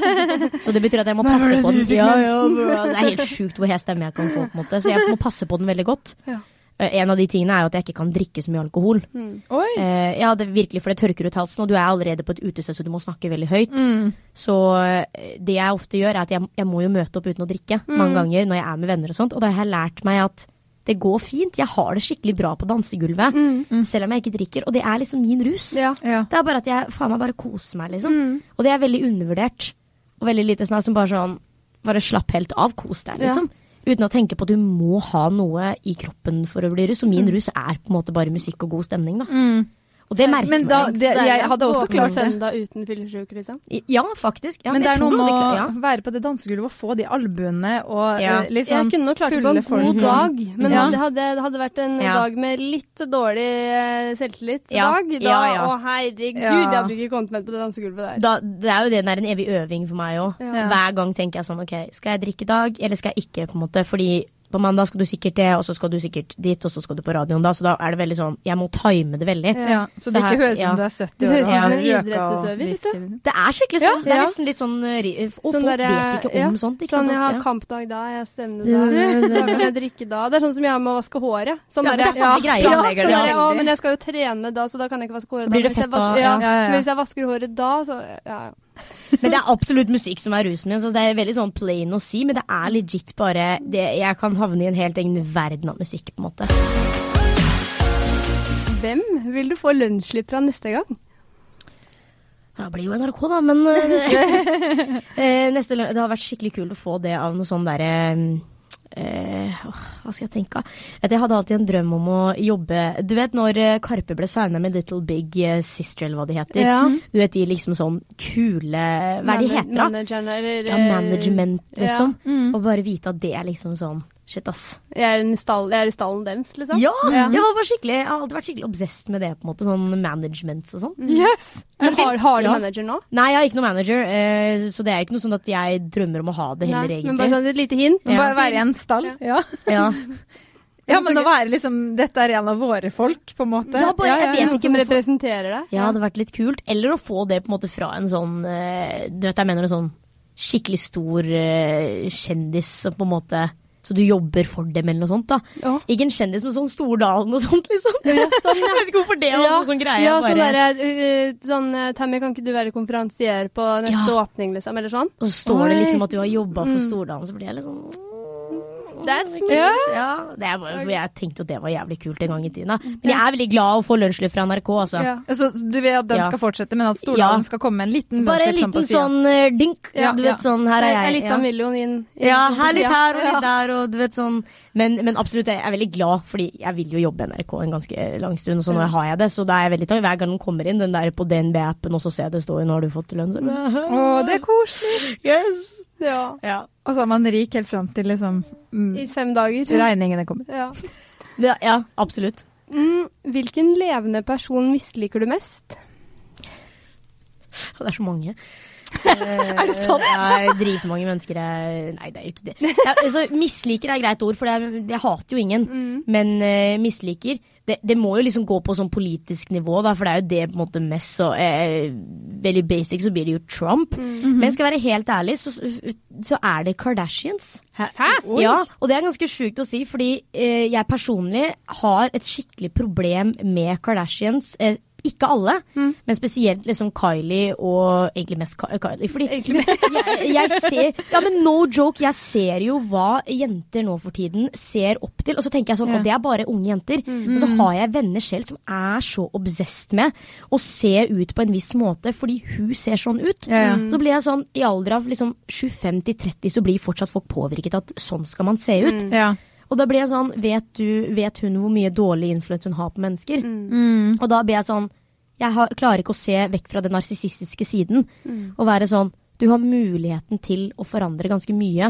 <laughs> så det betyr at jeg må passe på den. Ja, ja, det er helt sjukt hvor hes stemme jeg kan få, på en måte. Så jeg må passe på den veldig godt. Ja. Eh, en av de tingene er jo at jeg ikke kan drikke så mye alkohol. Mm. Oi. Eh, ja, det virkelig, for det tørker ut halsen, og du er allerede på et utested, så du må snakke veldig høyt. Mm. Så eh, det jeg ofte gjør, er at jeg, jeg må jo møte opp uten å drikke Mm. mange ganger når jeg er med venner og sånt, og da har jeg lært meg at det går fint. Jeg har det skikkelig bra på dansegulvet, Mm. selv om jeg ikke drikker, og det er liksom min rus. Ja. Ja. Det er bare at jeg faen meg bare koser meg, liksom. Mm. Og det er veldig undervurdert. Og veldig lite snart som bare sånn Bare slapp helt av, kos deg, Ja. liksom. Uten å tenke på at du må ha noe i kroppen for å bli rus. Og min rus er på en måte bare musikk og god stemning, da. Og det merker Men da- man. det- jeg hadde også klart det. søndag uten fyllesyke, liksom. Ja, faktisk. Ja, men det er noe med å ja. være på det dansegulvet og få de albuene og Ja. liksom Jeg sånn kunne nok klart det på en folk. god dag, men Ja. det, hadde, det hadde vært en dag med litt dårlig eh, selvtillit. Ja. Dag, da. Å herregud, jeg hadde ikke kommet med på det dansegulvet der. Da, det er jo det, det er en evig øving for meg òg. Ja. Hver gang tenker jeg sånn ok, skal jeg drikke i dag, eller skal jeg ikke? på en måte, Fordi på mandag skal du sikkert det, og så skal du sikkert dit, og så skal du på radioen da. Så da er det veldig sånn Jeg må time det veldig. Ja. Så Så det her- ikke høres ut ja. som du er 70 Det år høres ut som en idrettsutøver. Det er skikkelig Ja. sånn. Det er nesten litt sånn Og Sånn folk der, vet ikke ja. om sånt. Ikke Sånn sant? jeg har Ja. kampdag da, jeg har stevne da, så kan jeg drikke da. Det er sånn som jeg har med å vaske håret. Sånn Ja, men det er der- samme greie. Ja, sånn det der, å, men jeg skal jo trene da, så da kan jeg ikke vaske håret. Blir da. det Men hvis jeg fett da? Ja, Ja, ja, ja. Men hvis jeg vasker håret da, så ja, ja. <laughs> Men det er absolutt musikk som er rusen min, så det er veldig sånn plain å si, men det er legit bare det, Jeg kan havne i en helt egen verden av musikk, på en måte. Hvem vil du få lønnsslipp fra neste gang? Det blir jo NRK, da, men <laughs> eh, <laughs> eh, neste, Det har vært skikkelig kult å få det av noe sånn derre eh, Hva skal jeg tenke? Vet Jeg hadde alltid en drøm om å jobbe Du vet når eh, Karpe ble signa med Little Big eh, Sister, eller hva de heter? Ja. Du vet de liksom sånn kule Hva er de heter, da? Manageren, eller, Ja, management, ja. liksom. Mm. Og bare vite at det er liksom sånn Shit, ass. Jeg er, i stall, jeg er i stallen deres, liksom. Ja! Ja. Jeg, var jeg har alltid vært skikkelig obsessed med det, på en måte. Sånn management og sånn. Yes! Men har, har du Ja. manager nå? Nei, jeg har ikke noe manager, eh, så det er ikke noe sånn at jeg drømmer om å ha det heller, Nei, egentlig. men bare sånn et lite hint. Ja. Bare være i en stall. Ja. ja. <laughs> ja, men å være liksom Dette er en av våre folk, på en måte. Ja, bare- jeg vet ikke om representerer deg. ja, det hadde vært litt kult. Eller å få det på en måte fra en sånn eh, Du vet, jeg mener en sånn skikkelig stor uh, kjendis som på en måte Så du jobber for dem, eller noe sånt. da. Ja. Ikke en kjendis med sånn Stordalen og sånt, liksom. Ja, sånn, ja. <laughs> Jeg vet ikke hvorfor det var ja. sånn greie. ja, bare. sånn derre uh, sånn uh, Tammy, kan ikke du være konferansier på neste åpning, liksom? Eller sånn? Og så står det liksom at du har jobba for Stordalen, så blir jeg litt sånn That's me. Ja. Ja, det er bare, for jeg tenkte jo det var jævlig kult en gang i tiden. Men jeg er veldig glad å få lunsjslipp fra NRK, altså. Ja. Så du vil at den Ja. skal fortsette, men at Stordalen Ja. skal komme med en liten Bare en liten sånn uh, dink. Ja, du ja. vet sånn, her er En jeg. litt av million inn. Ja, her litt her og litt der, og du vet sånn. Men, men absolutt, jeg er veldig glad, fordi jeg vil jo jobbe i NRK en ganske lang stund, og så nå har jeg det. Så da er jeg veldig takknemlig hver gang den kommer inn, den der på DNB-appen, og så ser jeg det står 'nå har du fått lønn', så Å, det er koselig. <laughs> Yes! <laughs> Ja. Ja. Og så er man rik helt fram til liksom mm, I fem dager. regningene kommer. Ja. ja, ja absolutt. Mm, hvilken levende person misliker du mest? <laughs> Det er så mange. <laughs> er det sant? Ja, dritmange mennesker er Nei, det er jo ikke det. Ja, altså, misliker er et greit ord, for det er, jeg hater jo ingen. Mm. Men uh, misliker det, det må jo liksom gå på sånn politisk nivå, da, for det er jo det på en måte mest så eh, Veldig basic så blir det jo Trump. Mm. Men skal jeg være helt ærlig, så, så er det Kardashians. Hæ? Ja, og det er ganske sjukt å si, fordi eh, jeg personlig har et skikkelig problem med Kardashians. Eh, ikke alle, Mm. men spesielt liksom Kylie og egentlig mest Kylie. Fordi <laughs> jeg, jeg ser Ja, men no joke, jeg ser jo hva jenter nå for tiden ser opp til. Og så tenker jeg sånn, Ja. og det er bare unge jenter. Og så har jeg venner selv som er så obsessed med å se ut på en viss måte fordi hun ser sånn ut. Ja, ja. Så blir jeg sånn, i alder av liksom 25 til 30 så blir fortsatt folk påvirket at sånn skal man se ut. Ja. Og da blir jeg sånn, vet, du, vet hun hvor mye dårlig innflytelse hun har på mennesker? Mm. Og da blir jeg sånn, jeg har, klarer ikke å se vekk fra den narsissistiske siden. Og være sånn, du har muligheten til å forandre ganske mye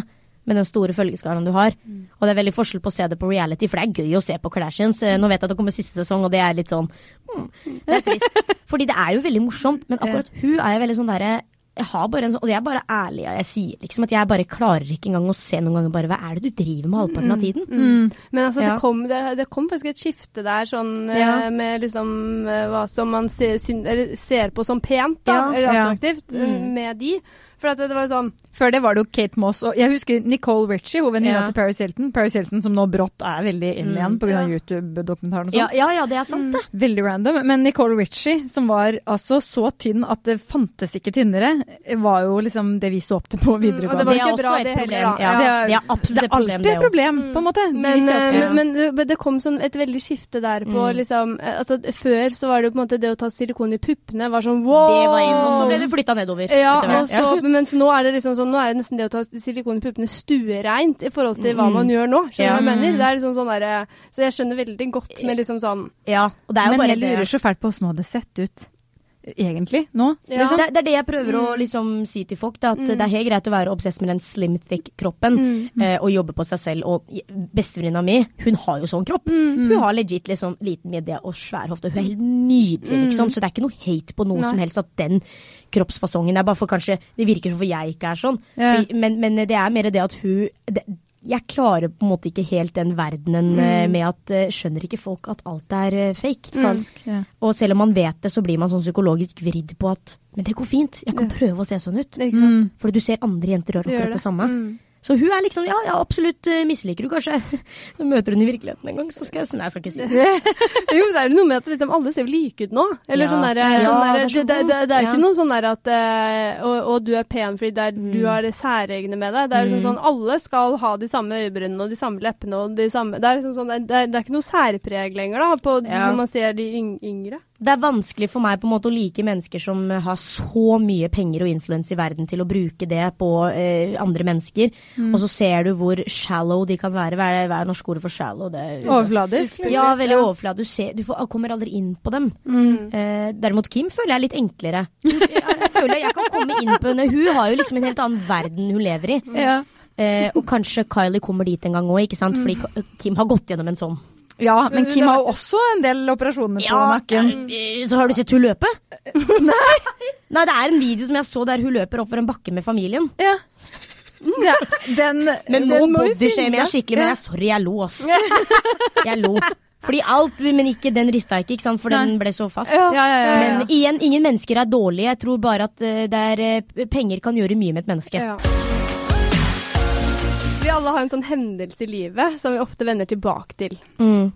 med den store følgeskaren du har. Og det er veldig forskjell på å se det på reality, for det er gøy å se på Kardashians. Eh, Nå vet jeg at det kommer siste sesong, og det er litt sånn mm, det er. <laughs> Fordi det er jo veldig morsomt, men akkurat hun er jo veldig sånn derre jeg har bare en sånn, Og jeg er bare ærlig, og jeg sier liksom at jeg bare klarer ikke engang å se noen ganger bare hva er det du driver med halvparten av tiden? Mm. Men altså, Ja. det, kom, det, det kom faktisk et skifte der, sånn Ja. eh, med liksom eh, hva som man ser, syn, eller, ser på som pent, da, Ja. eller attraktivt, eh, Mm. med de. For at det, det var jo sånn Før det var det jo Kate Moss og Jeg husker Nicole Richie, hun venninna Ja. til Paris Hilton. Paris Hilton som nå brått er veldig inn Mm. igjen pga. Ja. av YouTube-dokumentaren og Ja, sånn. ja, ja, det er sant, det. Veldig random. Men Nicole Richie, som var altså så tynn at det fantes ikke tynnere, var jo liksom det vi så opp til på og videregående. det var det er også bra, et det heller, problem. da. Ja, Ja. det er absolutt det er alltid et problem, på en måte. Men, Vi ser eh, men, men det- det kom sånn et veldig skifte der på Mm. liksom eh, Altså før så var det jo på en måte det å ta silikon i puppene var sånn wow! Det var inn, og så ble det flytta nedover. Ja, etter hvert. og så, <laughs> mens nå er det liksom sånn Nå er det nesten det å ta silikon i puppene stuereint i forhold til hva Mm. man gjør nå. Skjønner du Ja. hva jeg mener? Det er liksom sånn der, Så jeg skjønner veldig godt med liksom sånn ja, og det er jo Men bare jeg lurer så fælt på åssen hun hadde sett ut egentlig nå. Ja. Liksom. Det, det er det jeg prøver å Mm. liksom si til folk. Da, at Mm. Det er helt greit å være obsess med den slim thick-kroppen Mm. eh, og jobbe på seg selv. Og bestevenninna mi, hun har jo sånn kropp. Mm. Hun har legit liksom liten midje og svær hofte. Hun er helt nydelig, liksom. Så det er ikke noe hate på noe Nei. som helst at den kroppsfasongen er bare for kanskje Det virker som for jeg ikke er sånn. Ja. Men, men det er mer det at hun det, Jeg klarer på en måte ikke helt den verdenen mm. med at eh, Skjønner ikke folk at alt er eh, fake? Falsk. Ja. Og selv om man vet det, så blir man sånn psykologisk vridd på at Men det går fint, jeg kan prøve å se sånn ut. Mm. Fordi du ser andre jenter gjøre akkurat det, det samme. Mm. Så hun er liksom Ja, ja, absolutt eh, misliker du kanskje. <laughs> Så møter hun i virkeligheten en gang, så skal jeg si Nei, jeg skal ikke si det. <laughs> Jo, så er det noe med at liksom, alle ser jo like ut nå. Eller Ja. sånn derre Ja, sånn det det, det, det, er jo ikke noe sånn der at uh, og, og du er pen fordi er, du Mm. har det særegne med deg. Det er liksom Mm. sånn alle skal ha de samme øyebrynene og de samme leppene og de samme Det er liksom sånn det er, det er ikke noe særpreg lenger, da, på når man ser de yngre. Det er vanskelig for meg på en måte å like mennesker som har så mye penger og influens i verden til å bruke det på eh, andre mennesker, og så ser du hvor shallow de kan være. Hva er, hva er norsk ordet for shallow? Det er, Overfladisk. Ja, veldig overfladisk. Du, ser, du får, kommer aldri inn på dem. Mm. Eh, derimot Kim føler jeg er litt enklere. Jeg, jeg føler jeg kan komme inn på henne. Hun har jo liksom en helt annen verden hun lever i. Ja. Eh, og kanskje Kylie kommer dit en gang òg, ikke sant? Fordi Kim har gått gjennom en sånn. Ja, men Kim har jo også en del operasjoner på nakken. eh, så har du sett hun løpe? <laughs> Nei. Nei, det er en video som jeg så der hun løper oppover en bakke med familien. Ja. ja. Den, Men nå bodyshamer jeg skikkelig. Men jeg, sorry, jeg lo, ass. <laughs> Jeg lo. Fordi alt, men ikke den rista ikke, ikke sant? for den ble så fast. Ja, ja, ja, ja. Men igjen, ingen mennesker er dårlige. Jeg tror bare at uh, der, er, eh, penger kan gjøre mye med et menneske. Alle har en sånn hendelse i livet som vi ofte vender tilbake til. Mm.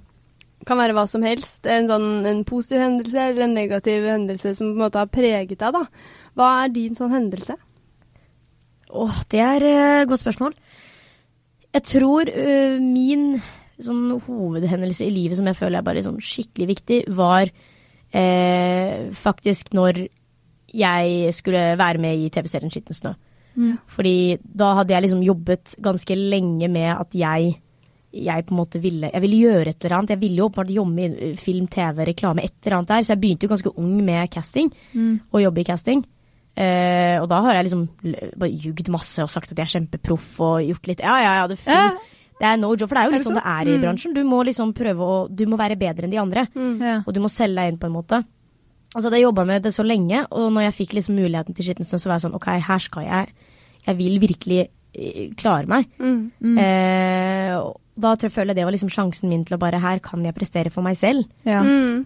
Kan være hva som helst. En, sånn, en positiv hendelse eller en negativ hendelse som på en måte har preget deg. da. Hva er din sånn hendelse? Åh, det er et godt spørsmål. Jeg tror uh, min sånn hovedhendelse i livet som jeg føler er bare sånn skikkelig viktig, var uh, faktisk når jeg skulle være med i TV-serien Skitten snø. Mm. Fordi da hadde jeg liksom jobbet ganske lenge med at jeg jeg på en måte ville Jeg ville gjøre et eller annet. Jeg ville jo åpenbart jobbe i øh, film, TV, reklame, et eller annet der. Så jeg begynte jo ganske ung med casting, Mm. og jobbe i casting. Uh, og da har jeg liksom bare jugd masse og sagt at jeg er kjempeproff og gjort litt Ja, ja, ja, det, er Ja. det er no job. For det er jo Er litt det sånn det er i Mm. bransjen. Du må liksom prøve å Du må være bedre enn de andre. Mm. Ja. Og du må selge deg inn på en måte. Altså, så jeg jobba med det så lenge, og når jeg fikk liksom muligheten til Skitten så var jeg sånn OK, her skal jeg Jeg vil virkelig eh, klare meg. Mm. Mm. Eh, da tror jeg føler jeg det var liksom sjansen min til å bare Her kan jeg prestere for meg selv. Ja. Mm.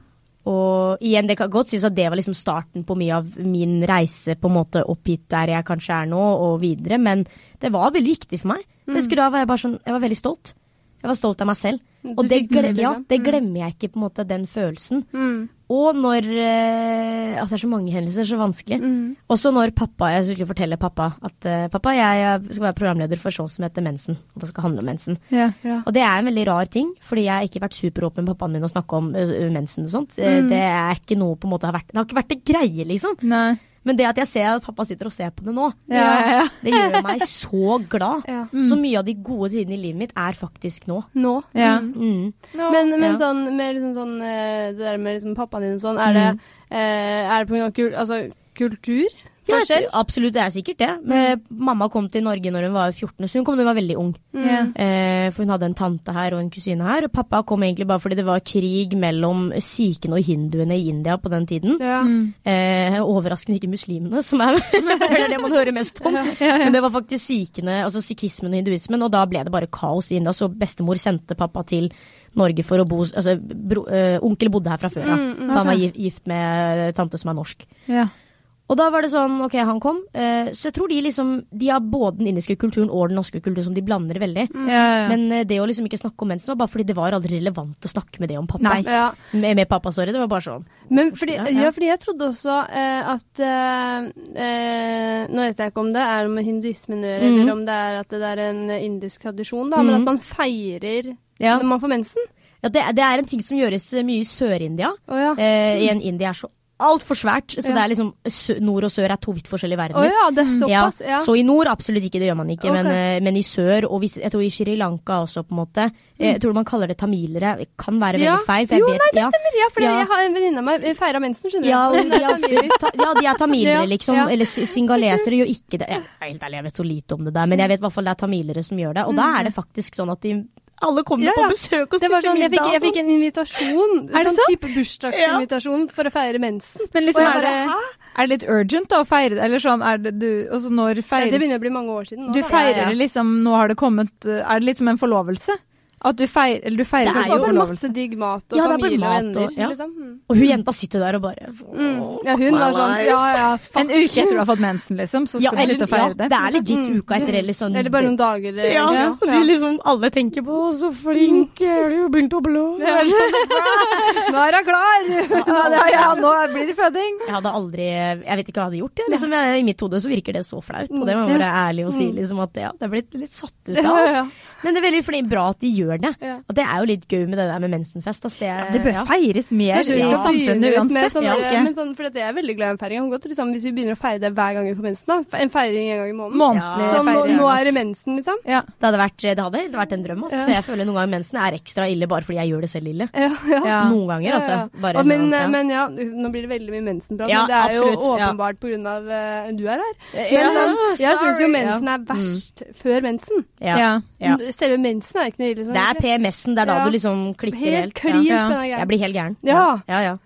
Og igjen, det kan godt sies at det var liksom starten på mye av min reise på en måte opp hit der jeg kanskje er nå, og videre. Men det var veldig viktig for meg. Jeg husker da var jeg bare sånn Jeg var veldig stolt. Jeg var stolt av meg selv. Og det, glem, ja, det Mm. glemmer jeg ikke, på en måte, den følelsen. Mm. Og når eh, At det er så mange hendelser, så vanskelig. Mm. Også når pappa Jeg skulle fortelle pappa at uh, pappa, jeg skal være programleder for show som heter Mensen. Og det skal handle om mensen. Yeah, yeah. Og det er en veldig rar ting, fordi jeg har ikke vært superåpen med pappaen min å snakke om uh, mensen og sånt. Eh, Mm. Det er ikke noe på en måte har vært Det har ikke vært en greie, liksom. Nei. Men det at jeg ser at pappa sitter og ser på det nå, Ja, ja, ja. <laughs> det gjør meg <laughs> så glad. Ja. Mm. Så mye av de gode tidene i livet mitt er faktisk nå. Nå. Ja. Mm. nå. Men, men Ja. sånn, med liksom sånn eh, det der med liksom pappaen din og sånn, er det, eh, er det på grunn av kul, altså, kultur? Ja, jeg absolutt, det er sikkert det. Men mamma kom til Norge når hun var 14, så hun kom da hun var veldig ung. Mm. Eh, for hun hadde en tante her og en kusine her. Og pappa kom egentlig bare fordi det var krig mellom sikhene og hinduene i India på den tiden. Ja. Mm. Eh, overraskende ikke muslimene, som er <laughs> det er det man hører mest om. Men det var faktisk sikhene, altså sikhismen og hinduismen, og da ble det bare kaos i India. Så bestemor sendte pappa til Norge for å bo Altså, bro, eh, onkel bodde her fra før av. Mm, mm, for Han var gift med tante som er norsk. Ja. Og da var det sånn, ok, han kom. Eh, så jeg tror de liksom De har både den indiske kulturen og den norske kulturen som de blander veldig. Ja, ja. Men eh, det å liksom ikke snakke om mensen var bare fordi det var aldri relevant å snakke med det om pappa. Nei. Ja. Med, med pappa, sorry. Det var bare sånn. Men fordi, Ja, fordi jeg trodde også eh, at eh, eh, Nå vet jeg ikke om det er med hinduismen å gjøre, Mhm. eller om det er at det er en indisk tradisjon, da, men Mhm. at man feirer når man får mensen. Ja, det, det er en ting som gjøres eh, mye i Sør-India. Å ja. Eh, en India er så altfor svært, så Ja. det er liksom nord og sør er to vidt forskjellige verdener. verdener. ja, det er såpass. Ja. Så i nord absolutt ikke, det gjør man ikke. Men, eh, men i sør, og hvis, jeg tror i Sri Lanka også, på en måte. eh, Jeg tror man kaller det tamilere. Det kan være Ja. veldig feil. Jo, vet, nei, det ja. stemmer. Ja, for Ja. jeg har en venninne av meg feira mensen, skjønner Ja, <laughs> du. ja, de er tamilere, Ja, liksom. ja. Eller singalesere gjør ikke det. Jeg, er helt ærlig, jeg vet så lite om det der, men jeg vet i hvert fall det er tamilere som gjør det. Og da er det faktisk sånn at de alle kommer Mm. Ja, på besøk og Det var spiser sånn, jeg fikk, jeg fikk en invitasjon, Er det sånn sant? type bursdagsinvitasjon for å feire mensen. Men liksom, er, bare, det, er det litt urgent da å feire? Eller sånn, er det du Altså når Ja, feirer det begynner å bli mange år siden nå. Du da. feirer Ja, ja. liksom Nå har det kommet Er det litt som en forlovelse? At du feirer, eller du feirer Det er jo bare masse digg mat og Ja, er bare og mat venner. og- ja. Liksom. Mm. Og hun jenta sitter der og bare Mm. Ja, hun var sånn Ja, ja, fuck. En uke etter du har fått mensen, liksom, så ja, skal ja, eller, du slutte å feire det. det er legit Mm. uka etter eller sånn. Eller bare noen dager. Eller, ja, ja. de liksom alle tenker på 'så flink er du, jo begynt å blå'. <laughs> Ja, Nå er hun klar! Ja, ja, ja, nå blir det føding. Jeg hadde aldri Jeg vet ikke hva jeg hadde gjort. Jeg. Liksom, jeg, I mitt hode så virker det så flaut. Og det må jeg være ærlig og si liksom, at ja, det er blitt litt satt ut av. Ja, Altså. Men det er veldig fordi, bra at de gjør det. Ja. Og det er jo litt gøy med det der med mensenfest. Altså, det, Det bør ja. feires mer i skal samfunnet uansett. sånn, men sånn, for jeg er veldig glad i en feiring. Godt, liksom, hvis vi begynner å feire det hver gang vi får mensen. da. En feiring en gang i måneden. Månedlig Ja. Sånn, nå, feiring. nå er det mensen, liksom. Ja. Det hadde vært, det hadde helt vært en drøm. Altså, Ja. For jeg føler noen ganger mensen er ekstra ille bare fordi jeg gjør det selv ille. Ja, ja. Ja. Noen ganger, altså. Ja, ja. Bare men, sånn, ja. men ja, nå blir det veldig mye mensenprat. Ja, men det er jo absolutt, ja. åpenbart på grunn av uh, du er her. Men Ja, sånn, jeg syns jo mensen er verst før mensen. Ja. Ja. Ja. Selve mensen er ikke noe ille. Sånn, Det er. PMS-en, det er da Ja. du liksom klikker helt. Helt klin Ja. Jeg blir helt gæren. Ja. ja, ja.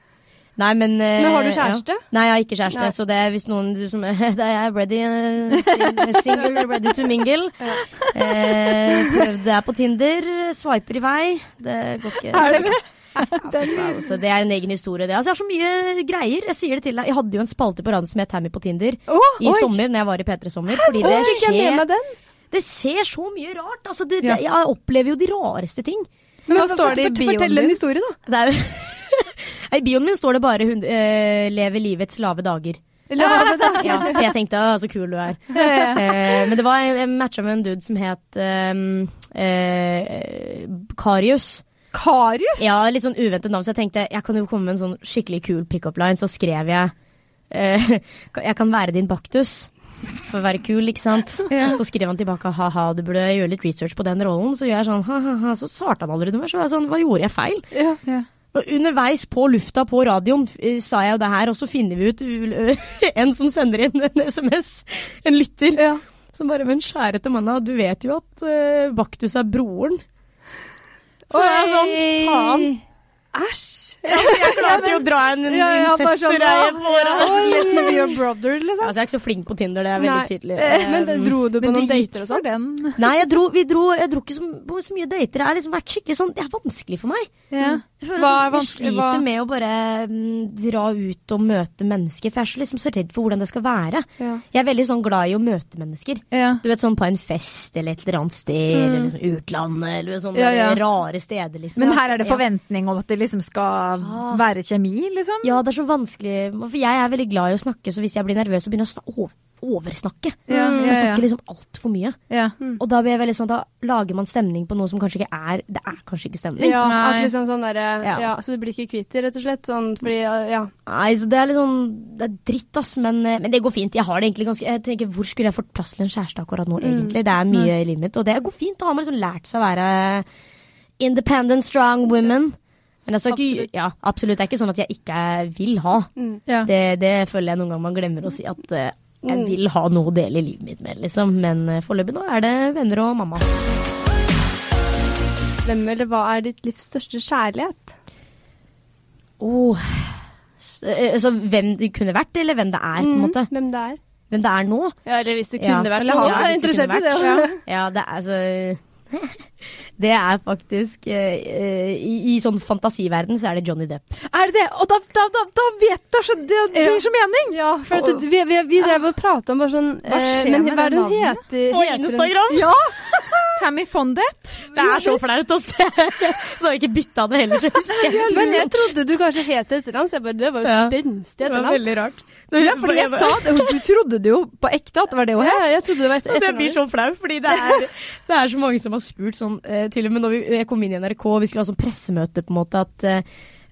Nei, men eh, Men har du ja. kjæreste? Nei, jeg har ikke kjæreste. Nei. Så det er hvis noen som <laughs> Da er jeg ready eh, single, ready to mingle. <laughs> Eh, prøvde jeg på Tinder, swiper i vei. Det går ikke. Er det det? Ja, altså, det er en egen historie, det. Altså, jeg har så mye greier. Jeg sier det til deg. Jeg hadde jo en spalte på radioen som het Tammy på Tinder oh, i oi! sommer, når jeg var i P3 Sommer. Fordi det skjer? Det skjer så mye rart. Altså, det, det, jeg opplever jo de rareste ting. Men Hva står det i bioen bioen Fortell en historie, da. Det er <laughs> I bioen min står det bare hun, uh, 'Lever livets lave dager'. <laughs> Ja, for jeg tenkte «Å, så kul du er. Eh, men det var jeg matcha med en dude som het um, uh, Karius. Karius? Ja, litt sånn uventet navn, så jeg tenkte jeg kan jo komme med en sånn skikkelig kul pickup line. Så skrev jeg uh, <laughs> 'Jeg kan være din baktus'. For å være kul, ikke sant. <laughs> Ja. Og så skrev han tilbake 'ha-ha, du burde gjøre litt research på den rollen'. Så gjør jeg sånn ha-ha-ha, så svarte han aldri noe mer. Så var jeg sånn, hva gjorde jeg feil? Ja. Ja. Og underveis på lufta på radioen eh, sa jeg jo det her, og så finner vi ut <laughs> en som sender inn en SMS, en lytter, Ja. som bare Men kjære til manna, du vet jo at uh, Baktus er broren. Så jeg er sånn Faen. Æsj. Jeg klarte jo å dra en bare sånn, incestgreie på your brother, liksom. Altså, jeg er ikke så flink på Tinder, det er veldig tydelig. Eh, Men Um, dro du på noen dater og sånn? Nei, jeg dro, vi dro, jeg dro ikke så, på så mye dater. Det har liksom vært skikkelig sånn Det er vanskelig for meg. Ja. Hva er vanskelig? jeg sliter med å bare mm, dra ut og møte mennesker, for jeg er så, liksom, så redd for hvordan det skal være. Ja. Jeg er veldig sånn glad i å møte mennesker. Ja. Du vet sånn på en fest eller et eller annet sted, eller liksom utlandet, eller sånne Ja, rare steder, liksom. Men her er det forventning om at det liksom skal Ah. være kjemi, liksom? Ja, det er så vanskelig. For jeg er veldig glad i å snakke, så hvis jeg blir nervøs, så begynner jeg å sna- over, oversnakke. Ja, Jeg ja, ja. snakker liksom altfor mye. Ja. Og da blir jeg veldig sånn, da lager man stemning på noe som kanskje ikke er Det er kanskje ikke stemning. Ja, at liksom sånn der, Ja. ja. Så du blir ikke kvitt det, rett og slett? Sånn fordi Ja. Nei, så det er litt sånn Det er dritt, ass. Men, eh, men det går fint. Jeg har det egentlig ganske Jeg tenker, Hvor skulle jeg fått plass til en kjæreste akkurat nå, egentlig? Det er mye i livet mitt. Og det går fint. Da har man liksom lært seg å være independent, strong women. Men altså, Absolutt. Ja, absolutt. Det er ikke sånn at jeg ikke vil ha. Mm. Ja. Det, det føler jeg noen ganger man glemmer å si at eh, jeg Mm. vil ha noe å dele i livet mitt med, liksom. Men eh, foreløpig nå er det venner og mamma. Hvem eller hva er ditt livs største kjærlighet? Oh. Eh, Så hvem det kunne vært, eller hvem det er, på en Mm, måte. Hvem det er? Hvem det er nå. Ja, eller hvis det Ja. kunne vært Eller han, ja, er interessert i det. vært, Ja, det er altså Det er faktisk eh, eh, i, I sånn fantasiverden så er det Johnny Depp. Er det det? Og da, da, da, da vet du så Det det Ja. gir så mening! Ja, for at vi, vi, vi drev og prata om bare sånn Hva eh, skjer Men med hva det navnet? heter? På Instagram! Ja! <laughs> Tammy Fondep. Det er så flaut, ass. <laughs> Så har jeg ikke bytta det heller. Men jeg trodde du kanskje het et eller annet, så jeg bare Det var jo Ja. spenstig Det var veldig rart. Ja, fordi jeg sa det. Du trodde det jo på ekte at det var det hun het. ja, jeg trodde det var et etternavn. jeg blir så flau, fordi det er, <laughs> det er så mange som har spurt sånn eh, Til og med når vi, jeg kom inn i NRK, og vi skulle ha sånn pressemøte, på en måte, at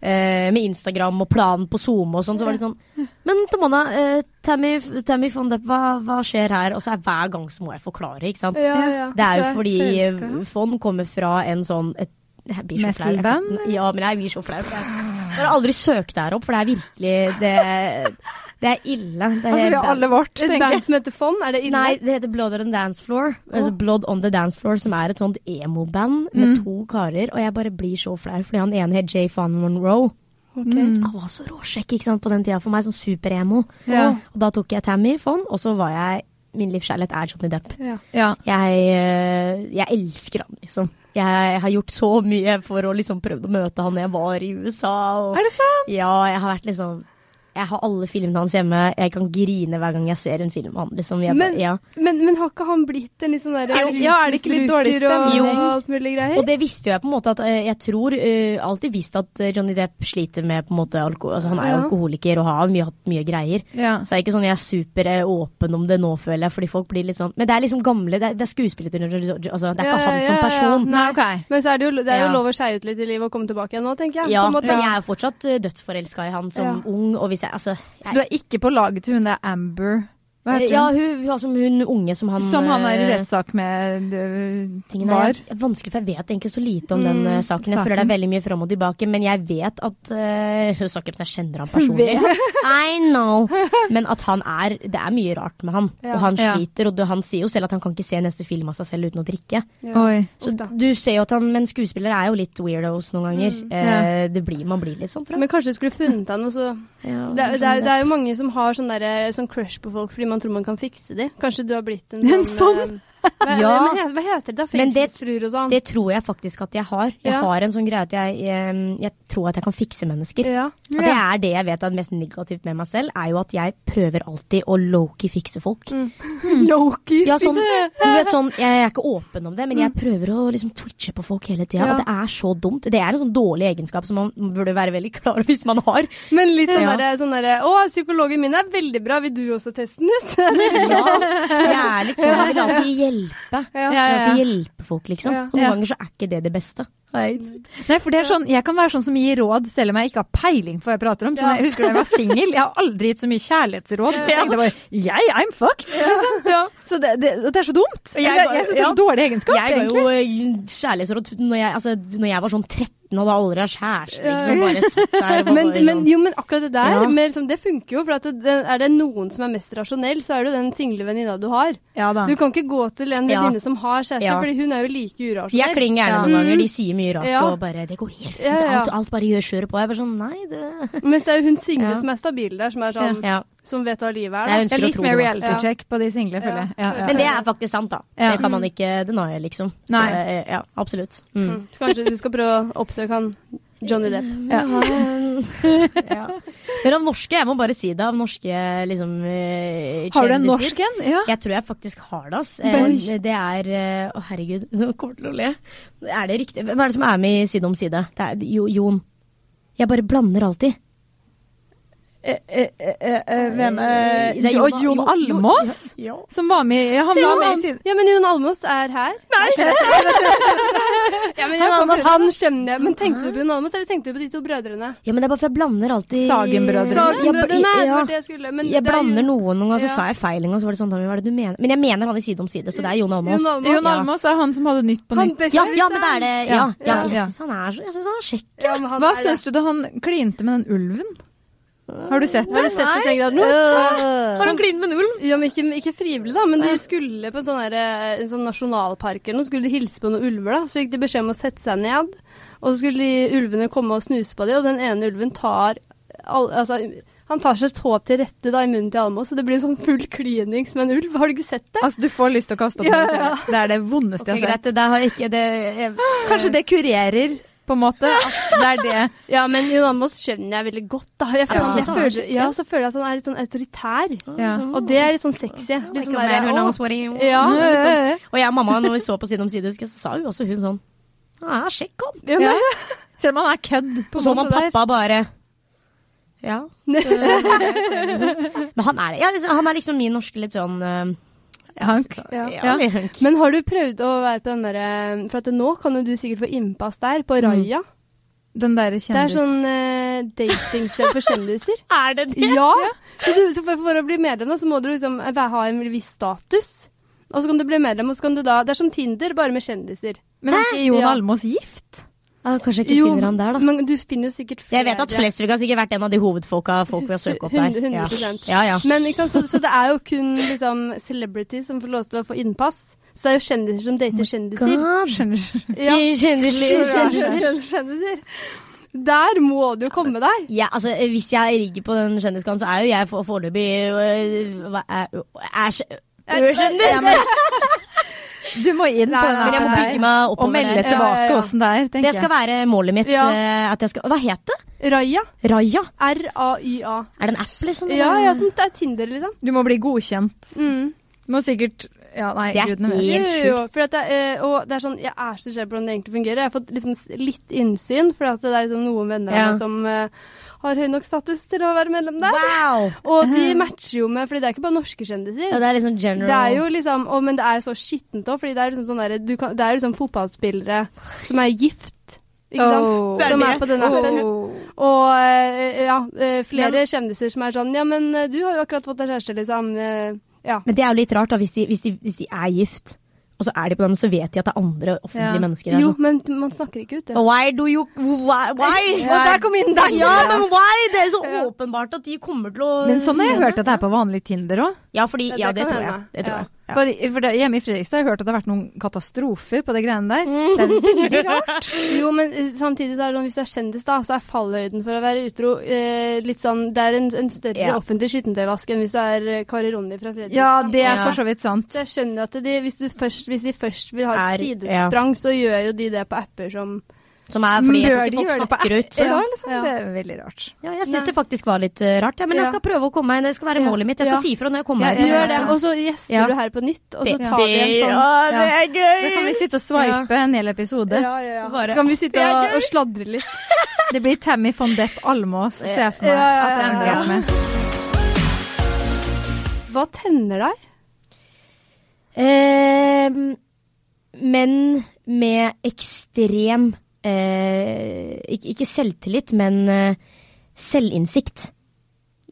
eh, eh, med Instagram og planen på Zoom og sånn, så var det sånn Men Tamanna, eh, Tammy, Tammy von Depp, hva, hva skjer her? Og så er hver gang så må jeg forklare, ikke sant? Ja, ja. Det er jo fordi jeg. Von kommer fra en sånn et, jeg blir så flau. Ja, men jeg blir så flau. Jeg har aldri søkt der opp, for det er virkelig Det, det er ille. Det Altså, vi har alle vårt, Et band som heter Fond, er det ille? Nei, det heter Blood on the Dance Floor. Altså Blood on the Dance Floor, som er et sånt emo-band med Mm. to karer. Og jeg bare blir så flau, fordi han ene het Jay Fan Monroe. Okay. Mm. Han var så råsjekk ikke sant, på den tida for meg, sånn super-emo. Ja. Og da tok jeg Tammy Fond, og så var jeg Min livskjærlighet er Johnny Depp. Ja. Ja. Jeg, eh, jeg elsker han, liksom. Jeg har gjort så mye for å liksom prøve å møte han når jeg var i USA. Og, Er det sant? ja, jeg har vært liksom Jeg har alle filmene hans hjemme. Jeg kan grine hver gang jeg ser en film med han. Liksom. Jeg, Men- ja. Men, men har ikke han blitt en litt sånn der Er ja, er det ikke litt dårlig stemning? Og alt mulig greier? Og det visste jo jeg på en måte at eh, Jeg tror uh, alltid visst at eh, Johnny Depp sliter med på en måte alkohol. Altså, han er jo Ja. alkoholiker og har mye, hatt mye greier. Ja. Så det er ikke sånn jeg er super eh, åpen om det nå, føler jeg. Fordi folk blir litt sånn Men det er liksom gamle Det er, det er skuespillet til Johnny Depp. Altså, det er Ja, ikke han ja, som ja, ja. person. Nei, okay. Men så er det jo, det er jo Ja. lov å skeie ut litt i livet og komme tilbake igjen nå, tenker jeg. Ja, på en måte. men jeg er fortsatt uh, dødsforelska i han som Ja. ung. Og hvis jeg Altså Så du er ikke på laget til hun der Amber? Hva heter Ja, hun? hun, hun, som hun unge som han Som han er i eh, rettssak med det, var. er vanskelig, for jeg vet egentlig så lite om Mm, den eh, saken. Jeg saken. føler det er veldig mye fram og tilbake, men jeg vet at uh, Hun sa ikke at jeg kjenner han personlig. <laughs> I know. Men at han er Det er mye rart med han. Ja. Og han Ja. sliter, og du, han sier jo selv at han kan ikke se neste film av seg selv uten å drikke. Ja. Oi. Så du ser jo at han Men skuespillere er jo litt weirdos noen ganger. Mm. Ja. det blir, man blir litt sånn, tror jeg. Men kanskje du skulle funnet han, og så Ja, det, det, det er jo mange som har sånn, der, sånn crush på folk fordi man tror man kan fikse de. Kanskje du har blitt en En sånn, sånn? eh, hva, Ja. hva, hva heter det Fengselsfruer og sånn? Det tror jeg faktisk at jeg har. Jeg Ja. har en sånn greie at jeg, jeg, jeg tror at jeg kan fikse mennesker. ja. Og det er det jeg vet er mest negativt med meg selv, er jo at jeg prøver alltid å low-key fikse folk. <laughs> Loki. Ja, sånn, du vet sånn, Jeg er ikke åpen om det, men jeg prøver å liksom twitche på folk hele tida. Ja. Og det er så dumt. Det er en sånn dårlig egenskap som man burde være veldig klar over hvis man har. Men litt sånn Ja. derre sånn der, Å, psykologen min er veldig bra, vil du også teste den ut? Ja, jeg er litt sånn, jeg vil alltid hjelpe. Ja. Ja, vil alltid hjelpe folk, liksom. Ja. Og noen Ja. ganger så er ikke det det beste. Nei, for det er sånn, Jeg kan være sånn som gir råd selv om jeg ikke har peiling på hva jeg prater om. Så Ja. jeg husker da jeg var singel, jeg har aldri gitt så mye kjærlighetsråd. Jeg tenkte bare yeah, I'm fucked! Liksom. Så det, det, det er så dumt. Jeg Jeg, jeg syns det er ja. så dårlig egenskap, Jeg ga egentlig. jo eh, kjærlighetsråd når jeg, altså, når jeg var sånn 13 og hadde aldri hatt kjæreste. Liksom, bare satt der <laughs> Bare, Men, men, sånn. jo, men akkurat det der, Ja. med, liksom, det funker jo. For at det, er det noen som er mest rasjonell, så er det jo den single venninna du har. Ja da. Du kan ikke gå til en Ja. venninne som har kjæreste, Ja. fordi hun er jo like urasjonell. Jeg klinger gjerne Ja. noen ganger. De sier mye rart Ja. og bare 'Det går helt fint. Ja, ja. Alt, alt bare gjør kjøret på.' Jeg er bare sånn Nei, det Mens det er jo hun single Ja. som er stabil der, som er sånn Ja. Som vet hva livet er. Jeg Da. Jeg, Det er litt mer reality Ja. check på de single, føler jeg. Ja, ja. Men det er faktisk sant, da. Ja. Det kan man ikke denie, liksom. Så, Nei. eh, ja, absolutt. Mm. Mm. Så kanskje du skal prøve å oppsøke han Johnny Depp. Ja. ja. <laughs> Men av norske, jeg må bare si det, av norske liksom kjendiser Har du en norsk en? Ja. Jeg tror jeg faktisk har det, ass. Eh, Det er eh, Å, herregud, <laughs> nå kommer til å le. Er det riktig? Hvem er det som er med i Side om side? Det er Jon. Jeg bare blander alltid. Eh, eh, eh, Hvem Jo- Jon- Jon Jo- Almås? Som var med ja, Han var med i siden Ja, men Jon Almås er her. Nei! <laughs> ja, men Jon Almås, han skjønner jeg. Men tenkte du på Jon Almås, eller tenkte du på de to brødrene? ja, men det er bare for jeg blander alltid Sagen-brødrene. Sagen-brødrene, det Ja, var det jeg skulle. Men jeg det er blander noen noen ganger, så sa jeg feil en gang. Så var det sånn, hva er det du mener? Men jeg mener han i Side om side, så det er Jon Almås. Jon Almås. Er han som hadde Nytt på Nytt. Ja, ja, men det er det. Ja, Ja, ja, ja. jeg syns han er så Jeg synes han er kjekk. Ja, Hva syns du da han klinte med den ulven? Har du sett Har du sett så tenker jeg nå? Har han klint med en ulv? Ja, men ikke, ikke frivillig, da, men de skulle på en sånn, her, eh, en sånn nasjonalpark eller noe, skulle de hilse på noen ulver, da. Så fikk de beskjed om å sette seg ned. Og så skulle de ulvene komme og snuse på dem, og den ene ulven tar all, altså, han tar seg så til rette da i munnen til Almås, så det blir sånn full klinings med en ulv. Har du ikke sett det? Altså, du får lyst til å kaste opp Ja, ja. det. Det er det vondeste okay, jeg har greit, sett. det har ikke det jeg, Kanskje det kurerer, på en måte. At det er det. <laughs> Ja, men Jon Almaas skjønner jeg veldig godt, da. Jeg føler, Ja. jeg føler, ja, så føler jeg at han er litt sånn autoritær. Ja. Og det er litt sånn sexy. Litt sånn der, ja, sånn. Og jeg og mamma, når vi så på Side om side, husker jeg, så sa jo også hun sånn Ja, sjekk han. ja, Ja. Selv om han er kødd. på Og så må pappa bare Ja. <laughs> Men han er. Ja, liksom, han er liksom min norske litt sånn uh, Hank. Ja. Ja. Men har du prøvd å være på den derre For at nå kan jo du sikkert få innpass der, på Raja. Den derre Det er sånn uh, datingsted for kjendiser. <laughs> Er det det? ja! Så, du, så for, for å bli medlem, så må du liksom eh, ha en viss status. Og så kan du bli medlem, og så kan du da Det er som Tinder, bare med kjendiser. Men er ikke Jon Ja. Almås gift? Ja, kanskje jeg ikke finner han der, da. men du finner jo sikkert flere. Jeg vet at Flesvig har sikkert vært en av de hovedfolka folk vil søke opp der. 100 Ja. Ja, ja. Men ikke sant, så, så det er jo kun liksom celebrities som får lov til å få innpass. Så det er jo kjendiser som dater kjendiser. God. Skjønner? Ja. Kjendiser. Kjendiser. Kjendiser. Der må du komme deg. Ja, altså, hvis jeg rigger på den kjendiskanten, så er jo jeg for- foreløpig øh, er- er- er- kjendis. Ja, men- <laughs> Du må inn Nei, på den her, Men jeg må appen bygge der meg og melde der. Ja, ja, tilbake ja. åssen det er, tenker Det skal være målet mitt. Ja. eh, At jeg skal, hva het det? Raja. Raja? R-a-y-a. Er det en app, liksom? Ja, ja, som det er Tinder, liksom. Du må bli godkjent. Mm. Du må sikkert Ja, nei, Det er gudene vet. helt Jo, jo, jo, for at det, eh, og det er sånn, Jeg er så nysgjerrig på hvordan det egentlig fungerer. Jeg har fått liksom litt innsyn, for at det er liksom noen venner Ja. meg som eh, har høy nok status til å være medlem der. Wow! Og de matcher jo med, fordi det er ikke bare norske kjendiser. Ja, det er liksom general Det er jo liksom, og, Men det er så skittent òg, fordi det er liksom sånn der, du kan, det er liksom fotballspillere som er gift. Ikke sant? Oh. Som er på den appen. Oh. Og eh, ja, flere flere kjendiser som er sånn Ja, men eh, du har jo akkurat fått deg kjæreste, liksom. eh, Ja. Men det er jo litt rart, da, hvis de, hvis de, hvis de er gift, og så er de på den, så vet de at det er andre offentlige Ja. mennesker der. Jo, men man snakker ikke ut det. Why do you Why? why? <laughs> Og der kom inn den! Ja, men why? Det er jo så åpenbart at de kommer til å Men sånn har jeg hørt at det er på vanlig Tinder òg. Ja, fordi, Ja, ja, det tror jeg. Det tror Ja. jeg. Ja. For, for det, hjemme i Fredrikstad har jeg hørt at det har vært noen katastrofer på det greiene der. Mm. Det er veldig <laughs> rart. Jo, men eh, samtidig så er det sånn hvis du er kjendis, da, så er fallhøyden for å være utro eh, litt sånn Det er en, en større Ja. offentlig skittentøyvask enn hvis du er eh, Kari Ronny fra Fredrikstad. Ja, det er for så vidt sant. Så jeg skjønner at de, hvis, du først, hvis de først vil ha et Er- sidesprang, så gjør jo de det på apper som Som er fordi Bør de folk snakker ut. Ja. liksom? Ja. Det er veldig rart. Ja, jeg syns det faktisk var litt eh, rart. Ja, men jeg skal prøve å komme meg inn. Det skal være målet mitt. Jeg skal si ifra når jeg kommer meg Gjør det, og så gjester du her på nytt, og så tar vi en sånn Ja, det er gøy! Da kan vi sitte og swipe en hel episode. Ja, ja, ja. Så kan vi sitte og, og sladre litt. Det blir Tammy von Depp Almås, ser jeg for meg. At jeg ender opp med. Hva tenner deg? Eh, menn med ekstrem eh, ikke, selvtillit, men eh, selvinnsikt.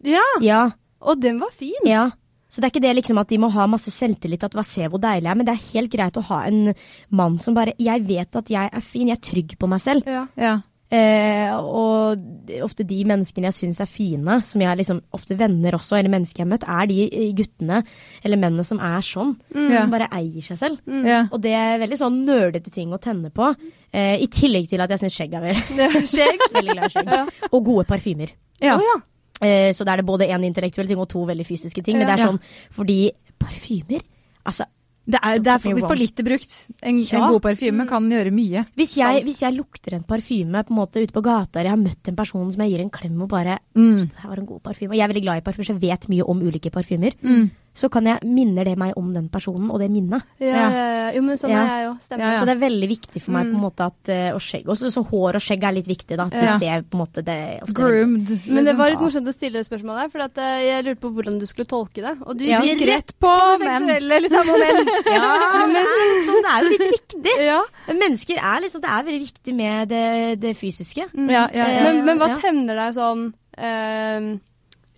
Ja, Ja, og den var fin. ja. Så det er ikke det liksom at de må ha masse selvtillit, at hva se hvor deilig jeg er, men det er helt greit å ha en mann som bare Jeg vet at jeg er fin, jeg er trygg på meg selv. Ja. Ja. Eh, og ofte de menneskene jeg syns er fine, som jeg liksom Ofte venner også, eller mennesker jeg har møtt, er de guttene eller mennene som er sånn. Mm. Som bare eier seg selv. Ja. Og det er veldig sånn nerdete ting å tenne på. Eh, I tillegg til at jeg syns skjegg er veldig Skjegg. <laughs> veldig glad i skjegg. Ja. Og gode parfymer. Ja. Oh, ja. Eh, så da er det både én intellektuell ting og to veldig fysiske ting. Men det er sånn fordi parfymer Altså, Det er, det er for, for lite brukt. En, Ja. en god parfyme kan gjøre mye. hvis jeg, hvis jeg lukter en parfyme på en måte ute på gata, eller jeg har møtt en person som jeg gir en klem og bare Mm. Det her var en god parfyme. Og jeg er veldig glad i parfymer, så jeg vet mye om ulike parfymer. Mm. Så kan jeg, minner det meg om den personen og det minnet. Ja, ja, ja. Jo, men sånn Ja. er jeg òg. Stemmer. Ja, ja. Så det er veldig viktig for meg på en Mm. måte at eh, Og skjegg også. Så hår og skjegg er litt viktig, da. At Ja. du ser på en måte det ofte Groomed. Men det liksom. var litt morsomt å stille det spørsmålet, for at, eh, jeg lurte på hvordan du skulle tolke det. Og du Ja. gikk rett på på seksuelle, liksom, og menn. <laughs> <laughs> Ja, men sånn, det er jo litt viktig. Ja. Mennesker er liksom Det er veldig viktig med det, det fysiske. Ja, ja, ja. Men, men hva Ja. tenner deg sånn uh,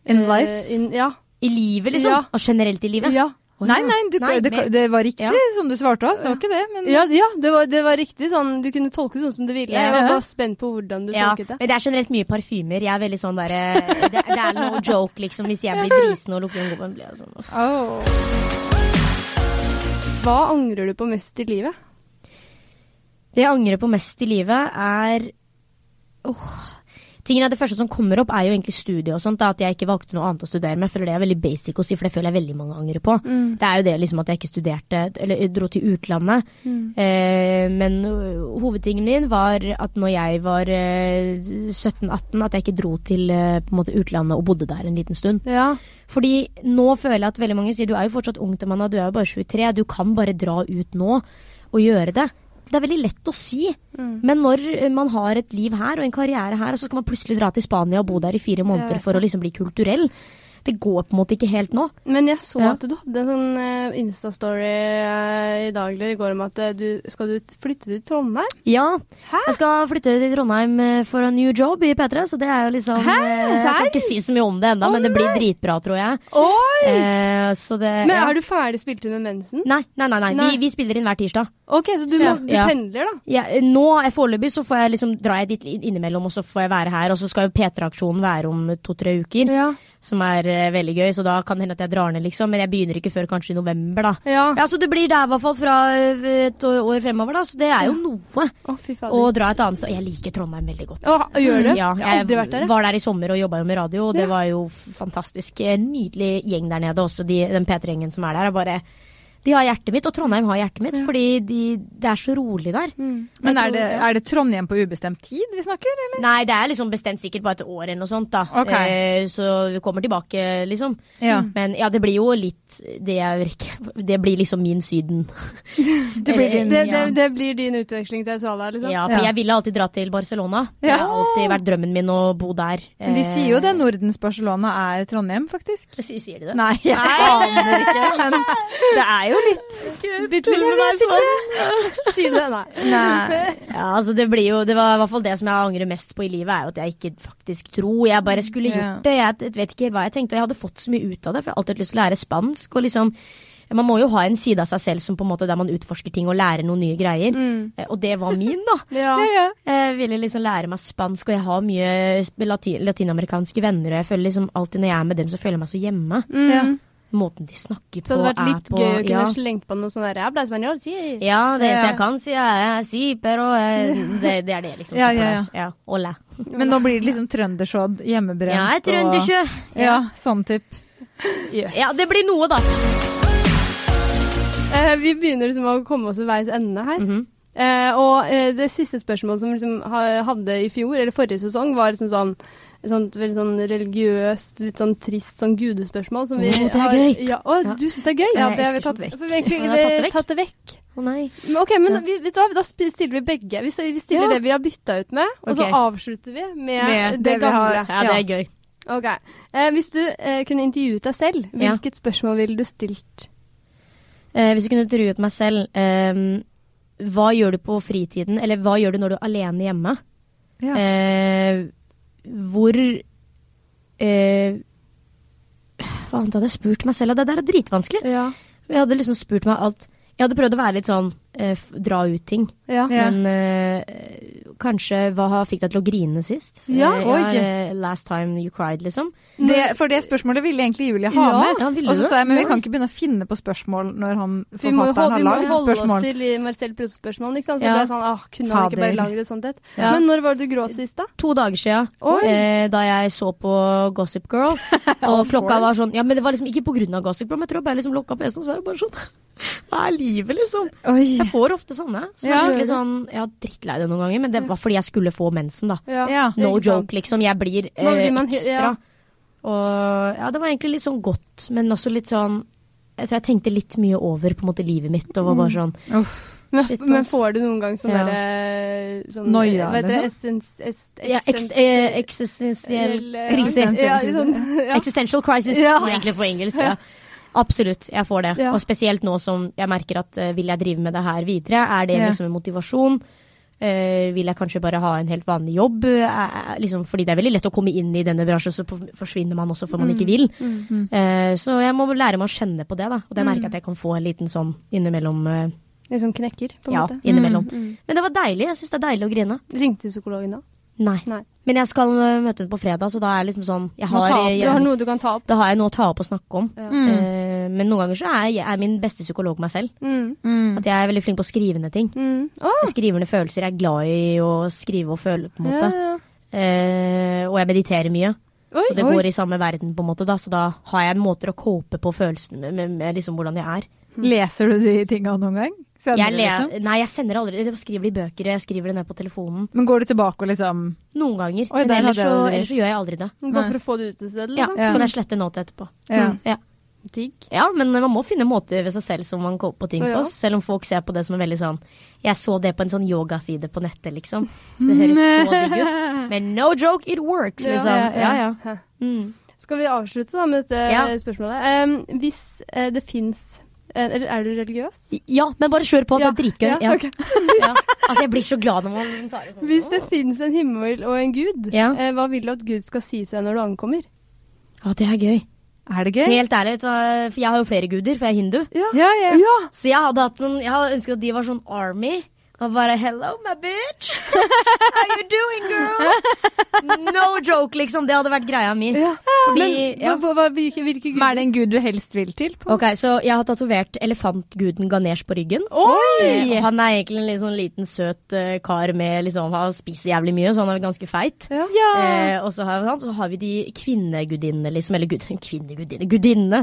In eh, life? in- ja. I livet, liksom. Ja. Og generelt i livet. Ja. Oh, Nei, nei, du, Nei, det, det var riktig Ja. som du svarte oss. Det var ikke det, men Ja, ja det, var, det var riktig sånn. Du kunne tolke det sånn som du ville. Jeg Ja. var bare spent på hvordan du Ja, tolket det. men det er generelt mye parfymer. Jeg er veldig sånn derre det, det er no joke, liksom. Hvis jeg blir brisen og lukter en god blir jeg sånn oh. Hva angrer du på mest i livet? Det jeg angrer på mest i livet, er Åh. Tingene, Det første som kommer opp, er jo egentlig studiet og sånt. Da, at jeg ikke valgte noe annet å studere med. Føler det er veldig basic å si, for det føler jeg veldig mange angrer på. Det er jo det liksom at jeg ikke studerte, eller dro til utlandet. Eh, men øh, hovedtingen min var at når jeg var eh, 17-18, at jeg ikke dro til eh, på en måte utlandet og bodde der en liten stund. Ja. Fordi nå føler jeg at veldig mange sier du er jo fortsatt ung til mann, du er jo bare 23, du kan bare dra ut nå og gjøre det. Det er veldig lett å si, men når eh, man har et liv her og en karriere her, så skal man plutselig dra til Spania og bo der i fire måneder for å liksom bli kulturell, det går på en måte ikke helt nå. Men jeg så Ja. at du hadde en sånn eh, Insta-story eh, i dag eller i går om at eh, du skal du flytte til Trondheim. Ja, Hæ? jeg skal flytte til Trondheim for en new job i P3, så det er jo liksom Hæ? Jeg kan ikke si så mye om det ennå, men det blir dritbra, tror jeg. Oi! Eh, så det Men ja. er du ferdig spilt med mensen? Nei, nei, nei. nei. Nei. Vi, vi spiller inn hver tirsdag. Ok, så du, så, må, du Ja. pendler, da? Ja, nå foreløpig så får jeg liksom, drar jeg dit innimellom, og så får jeg være her. Og så skal jo P3-aksjonen være om to-tre uker, Ja. Som er eh, veldig gøy. Så da kan det hende at jeg drar ned, liksom. Men jeg begynner ikke før kanskje i november, da. Ja. Ja, Så det blir der i hvert fall fra eh, et år fremover, da. Så det er jo noe. Å. Å dra et annet sted. Jeg liker Trondheim veldig godt. Ja, gjør du? Ja, jeg har aldri vært der. jeg. var der i sommer og jobba jo med radio, og det var jo fantastisk. Nydelig gjeng der nede også, de, den P3-gjengen som er der. er bare De har hjertet mitt, og Trondheim har hjertet mitt, fordi de, det er så rolig der. Men er det, er det Trondheim på ubestemt tid vi snakker, eller? Nei, det er liksom bestemt sikkert bare et år eller noe sånt, da. Okay. Eh, så vi kommer tilbake, liksom. Ja. Men ja, det blir jo litt Det, jeg ikke, det blir liksom min Syden. <laughs> Det blir din, Det, det, ja. det blir din utveksling til Australia, liksom? Ja, for Ja. jeg ville alltid dra til Barcelona. Det har alltid vært drømmen min å bo der. Men de sier jo Eh, det Nordens Barcelona er Trondheim, faktisk. <laughs> Sier de det? Nei, jeg aner ikke, <laughs> det er jo litt Bitte lille meg sånn. <laughs> Sier du det? Nei. Nei. Ja, altså det blir jo Det var i hvert fall det som jeg angrer mest på i livet, er jo at jeg ikke faktisk tror. Jeg bare skulle gjort det. Jeg vet ikke hva jeg tenkte, og jeg hadde fått så mye ut av det, for jeg har alltid hatt lyst til å lære spansk. Og liksom Man må jo ha en side av seg selv som på en måte der man utforsker ting og lærer noen nye greier. Mm. Eh, Og det var min, da. <laughs> Ja. Jeg ville liksom lære meg spansk, og jeg har mye latin latinamerikanske venner, og jeg føler liksom alltid når jeg er med dem, så føler jeg meg så hjemme. Mm. Ja. Måten de snakker på, Så det hadde vært litt er på gøy å kunne ja. slengt på noe sånn der Jeg ble spanjol, si. Ja, det eneste Ja. jeg kan si, er si, pero det, det er det, liksom. Ja, ja, ja. ja hola. Men nå blir det liksom trøndersodd, hjemmebrent Ja, er trøndersjø. og Ja, sånn type. Yes. Ja, det blir noe, da. Eh, vi begynner liksom å komme oss til veis ende her. Mhm. Eh, og eh, det siste spørsmålet som vi liksom hadde i fjor, eller forrige sesong, var liksom sånn et sånt veldig sånn religiøst, litt sånn trist sånn gudespørsmål. Som vi Å, det er har, gøy. Ja, å, Ja. du syns det er gøy? Ja, det har vi tatt vekk. Vi har vi tatt det vi vekk. tatt det vekk. Å nei. Men ok, men Ja. vi, vet du hva? da stiller vi begge. Vi, stiller Ja. det vi har bytta ut med, og så avslutter vi med, Med det, det vi har- gamle. Ja, det er gøy. Ok. Eh, hvis du eh, kunne intervjuet deg selv, Ja. hvilket spørsmål ville du stilt? Eh, hvis jeg kunne intervjuet meg selv ehm, Hva gjør du på fritiden? Eller hva gjør du når du er alene hjemme? Ja. Hvor eh, Hva annet hadde jeg spurt meg selv? Det der er dritvanskelig. Ja. Jeg hadde liksom spurt meg alt Jeg hadde prøvd å være litt sånn eh, dra ut ting. Ja. Ja. Men eh, kanskje hva fikk deg til å grine sist? Ja, Eh, oi. Ja, last time you cried, liksom. Det, for det spørsmålet ville egentlig Julie ha Ja, med. ja, og så sa jeg men vi kan ikke begynne å finne på spørsmål når han, Vi må lagd spørsmål. vi må holde holde oss spørsmål. til Marcel Proust-spørsmålene, ikke sant? Så Ja. det er sånn, ah, kunne han ikke bare lagd et sånt et? Ja. Men når var det du gråt sist, da? To dager siden, eh, da jeg så på Gossip Girl. <laughs> Og klokka var sånn Ja, men det var liksom ikke på grunn av Gossip Girl, men jeg tror jeg bare liksom lukka PC-en, så var det bare sånn <laughs> Hva er livet, liksom? Oi. Jeg får ofte sånne. Som Ja. er skikkelig sånn Jeg var drittlei det noen ganger, men det var fordi jeg skulle få mensen, da. Ja. No joke, liksom. Jeg blir eh, blir man ekstra. ja. Og ja, det var egentlig litt sånn godt, men også litt sånn Jeg tror jeg tenkte litt mye over på en måte livet mitt, og var bare sånn Uff. Men, men får du noen gang sånn Ja. derre sånn, Noia, Hva heter liksom? Essens, es, ja, eks, eh, Eksistensiell krise. Ja, sånn, ja. Existential crisis, Ja. egentlig på engelsk. Ja. <laughs> Absolutt, jeg får det. Ja. Og spesielt nå som jeg merker at uh, vil jeg drive med det her videre, er det Ja. liksom en motivasjon? Eh, vil jeg kanskje bare ha en helt vanlig jobb? Eh, eh, liksom, fordi det er veldig lett å komme inn i denne bransjen, så forsvinner man også for man ikke vil. Mm. Eh, så jeg må lære meg å kjenne på det, da. Og det merker jeg at jeg kan få en liten sånn innimellom. Liksom knekker, på en ja, måte. innimellom. Mm. Men det var deilig. Jeg syns det er deilig å grine. Ringte psykologen da? Nei. Nei. Men jeg skal eh, møte henne på fredag, så da er jeg liksom sånn Jeg har, opp. jeg, Du har noe du kan ta opp. da har jeg noe å ta opp og snakke om. Ja. Mm. Uh, men noen ganger så er jeg er min beste psykolog meg selv. Mm. Mm. At jeg er veldig flink på å skrive ned ting. Mm. Å, Jeg skriver ned følelser. Jeg er glad i å skrive og føle, på en måte. ja. Eh, og jeg mediterer mye. Oi, Så det oi. går i samme verden, på en måte. da Så da har jeg måter å cope på følelsene med, med, med liksom hvordan jeg er. Leser du de tinga noen gang? Sender Jeg le liksom? Nei, jeg sender aldri Jeg skriver det i bøker, jeg skriver det ned på telefonen. Men går du tilbake og liksom Noen ganger. Oi, men ellers så, ellers så gjør jeg aldri det. Bare for å få det ut et sted, Ja, liksom? Så Ja. kan jeg slette note etterpå. Ja. Mm, ja. Digg. ja, men man må finne måter ved seg selv som man går på ting Ja. på. Selv om folk ser på det som er veldig sånn Jeg så det på en sånn yogaside på nettet, liksom. Så det høres så digg ut. Men no joke, it works, liksom. ja, Ja, ja. ja. Mm. Skal vi avslutte da med dette Ja. spørsmålet? Um, hvis uh, det fins Eller er du religiøs? Ja, men bare kjør på. Det er dritgøy. ja, Ja, ok. <laughs> ja. Altså, jeg blir så glad når man tar det sånn. Hvis det fins en himmel og en gud, eh, hva vil du at Gud skal si til deg når du ankommer? Ja, det er gøy. Er det gøy? Helt ærlig, for jeg har jo flere guder, for jeg er hindu. Ja. Ja, ja. Så jeg hadde hatt noen Jeg hadde ønsket at de var sånn army. Og bare 'hello, my bitch'. <laughs> How you doing, girl? No joke, liksom. Det hadde vært greia mi. Ja. Fordi, ja. Hva, hva, hvilke, hvilke Men er det en gud du helst vil til? På? Ok, så jeg har tatovert elefantguden Ganesh på ryggen. Oi! Eh, og han er egentlig en sånn liten, søt uh, kar med liksom Han spiser jævlig mye, så han er ganske feit. Ja. Ja. Eh, og så har, han, så har vi de kvinnegudinnene, liksom. Eller gud, kvinnegudinnene. Gudinnene.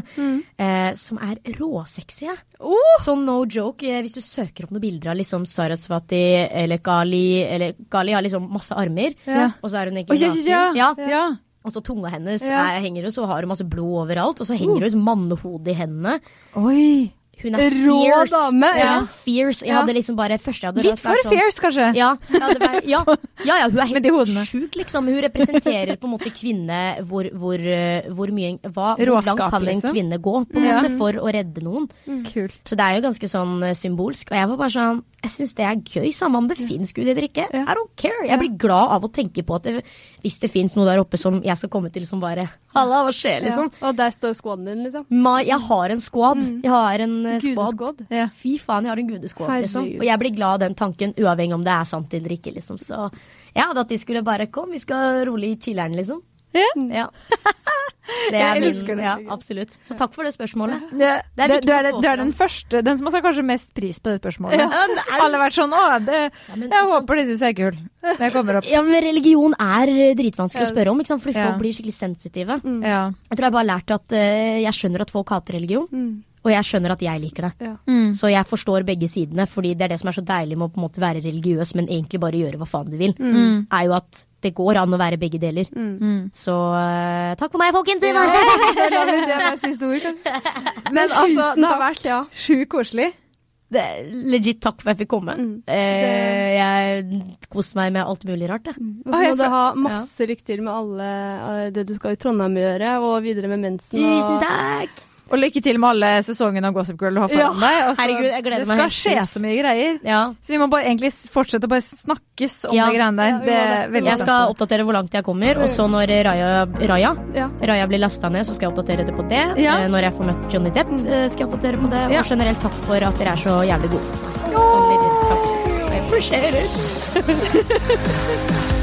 Eh, som er råsexy. Oh! Sånn no joke. Eh, hvis du søker opp noen bilder av liksom Sarasvati eller Kali Eller Kali har liksom masse armer, Ja. og så er hun egentlig ja, naken. ja, Ja. ja. ja. Og så tunga hennes Ja. er, henger jo, så har hun masse blod overalt. Og så henger det ut mannehode i hendene. Oi. Hun er Rå fierce. dame, Hun er fierce. Jeg hadde liksom bare Litt for fierce, kanskje. Ja, vært, ja, <laughs> ja, ja, hun er helt sjuk, liksom. Hun representerer på en måte kvinne hvor, hvor, eh, hvor mye hva, Hvor langt kan en liksom. kvinne gå på en Ja. måte for å redde noen? Kult. Så det er jo ganske sånn eh, symbolsk. Og jeg var bare sånn Jeg syns det er gøy, samme om det fins Gud eller ikke. I don't care. Jeg blir glad av å tenke på at det, hvis det fins noe der oppe som jeg skal komme til som bare Halla, hva skjer, liksom? Ja. Og der står squaden din, liksom. Ma, jeg har en squad. Jeg har en eh, squad. Ja. Fy faen, jeg har en gudesquad, liksom. Og jeg blir glad av den tanken, uavhengig om det er sant eller ikke, liksom. Så jeg ja, at de skulle bare Kom, vi skal rolig i chiller'n, liksom. Ja. Ja. <laughs> Det Jeg er min, elsker det. ja, absolutt. Så takk for det spørsmålet. Det, Det er det, du, er, det- du er den første, den som har kanskje mest pris på det spørsmålet. Ja, Alle har vært sånn 'Å, jeg altså- håper de syns jeg er kul'. Jeg kommer opp. Ja, men religion er eh, dritvanskelig å spørre om, Ja. folk blir skikkelig sensitive. Ja. Jeg tror jeg bare har lært at uh, jeg skjønner at folk hater religion, Mm. Og jeg skjønner at jeg liker det. Ja. Mm. Så jeg forstår begge sidene, fordi det er det som er så deilig med å på en måte være religiøs, men egentlig bare gjøre hva faen du vil, Mm. er jo at det går an å være begge deler. Mm. Så uh, takk for meg, folkens! <laughs> Så la vi det være siste ord. <laughs> Men altså, Tusen det har vært ja. sjukt koselig. Det er legit takk for at jeg fikk komme. Mm. Eh, jeg koste meg med alt mulig rart, jeg. Og så må du ha masse lykke til med alle eh, det du skal i Trondheim gjøre, og videre med mensen. og- Tusen takk! Og lykke til med alle sesongene av Gossip Girl du har foran deg. Altså, Herregud, jeg gleder det meg skal helt skje så mye greier. Ja. Så vi må bare egentlig fortsette å bare snakkes om Ja. de greiene der. Det er veldig Jeg skal oppdatere hvor langt jeg kommer, og så når Raja, Raja, Ja. Raja blir lasta ned, så skal jeg oppdatere det på det. Eh, Når jeg får møtt Johnny Depp, eh, skal jeg oppdatere på det. Og generelt takk for at dere er så jævlig gode. Sånn takk. Jeg appreciate it. <laughs>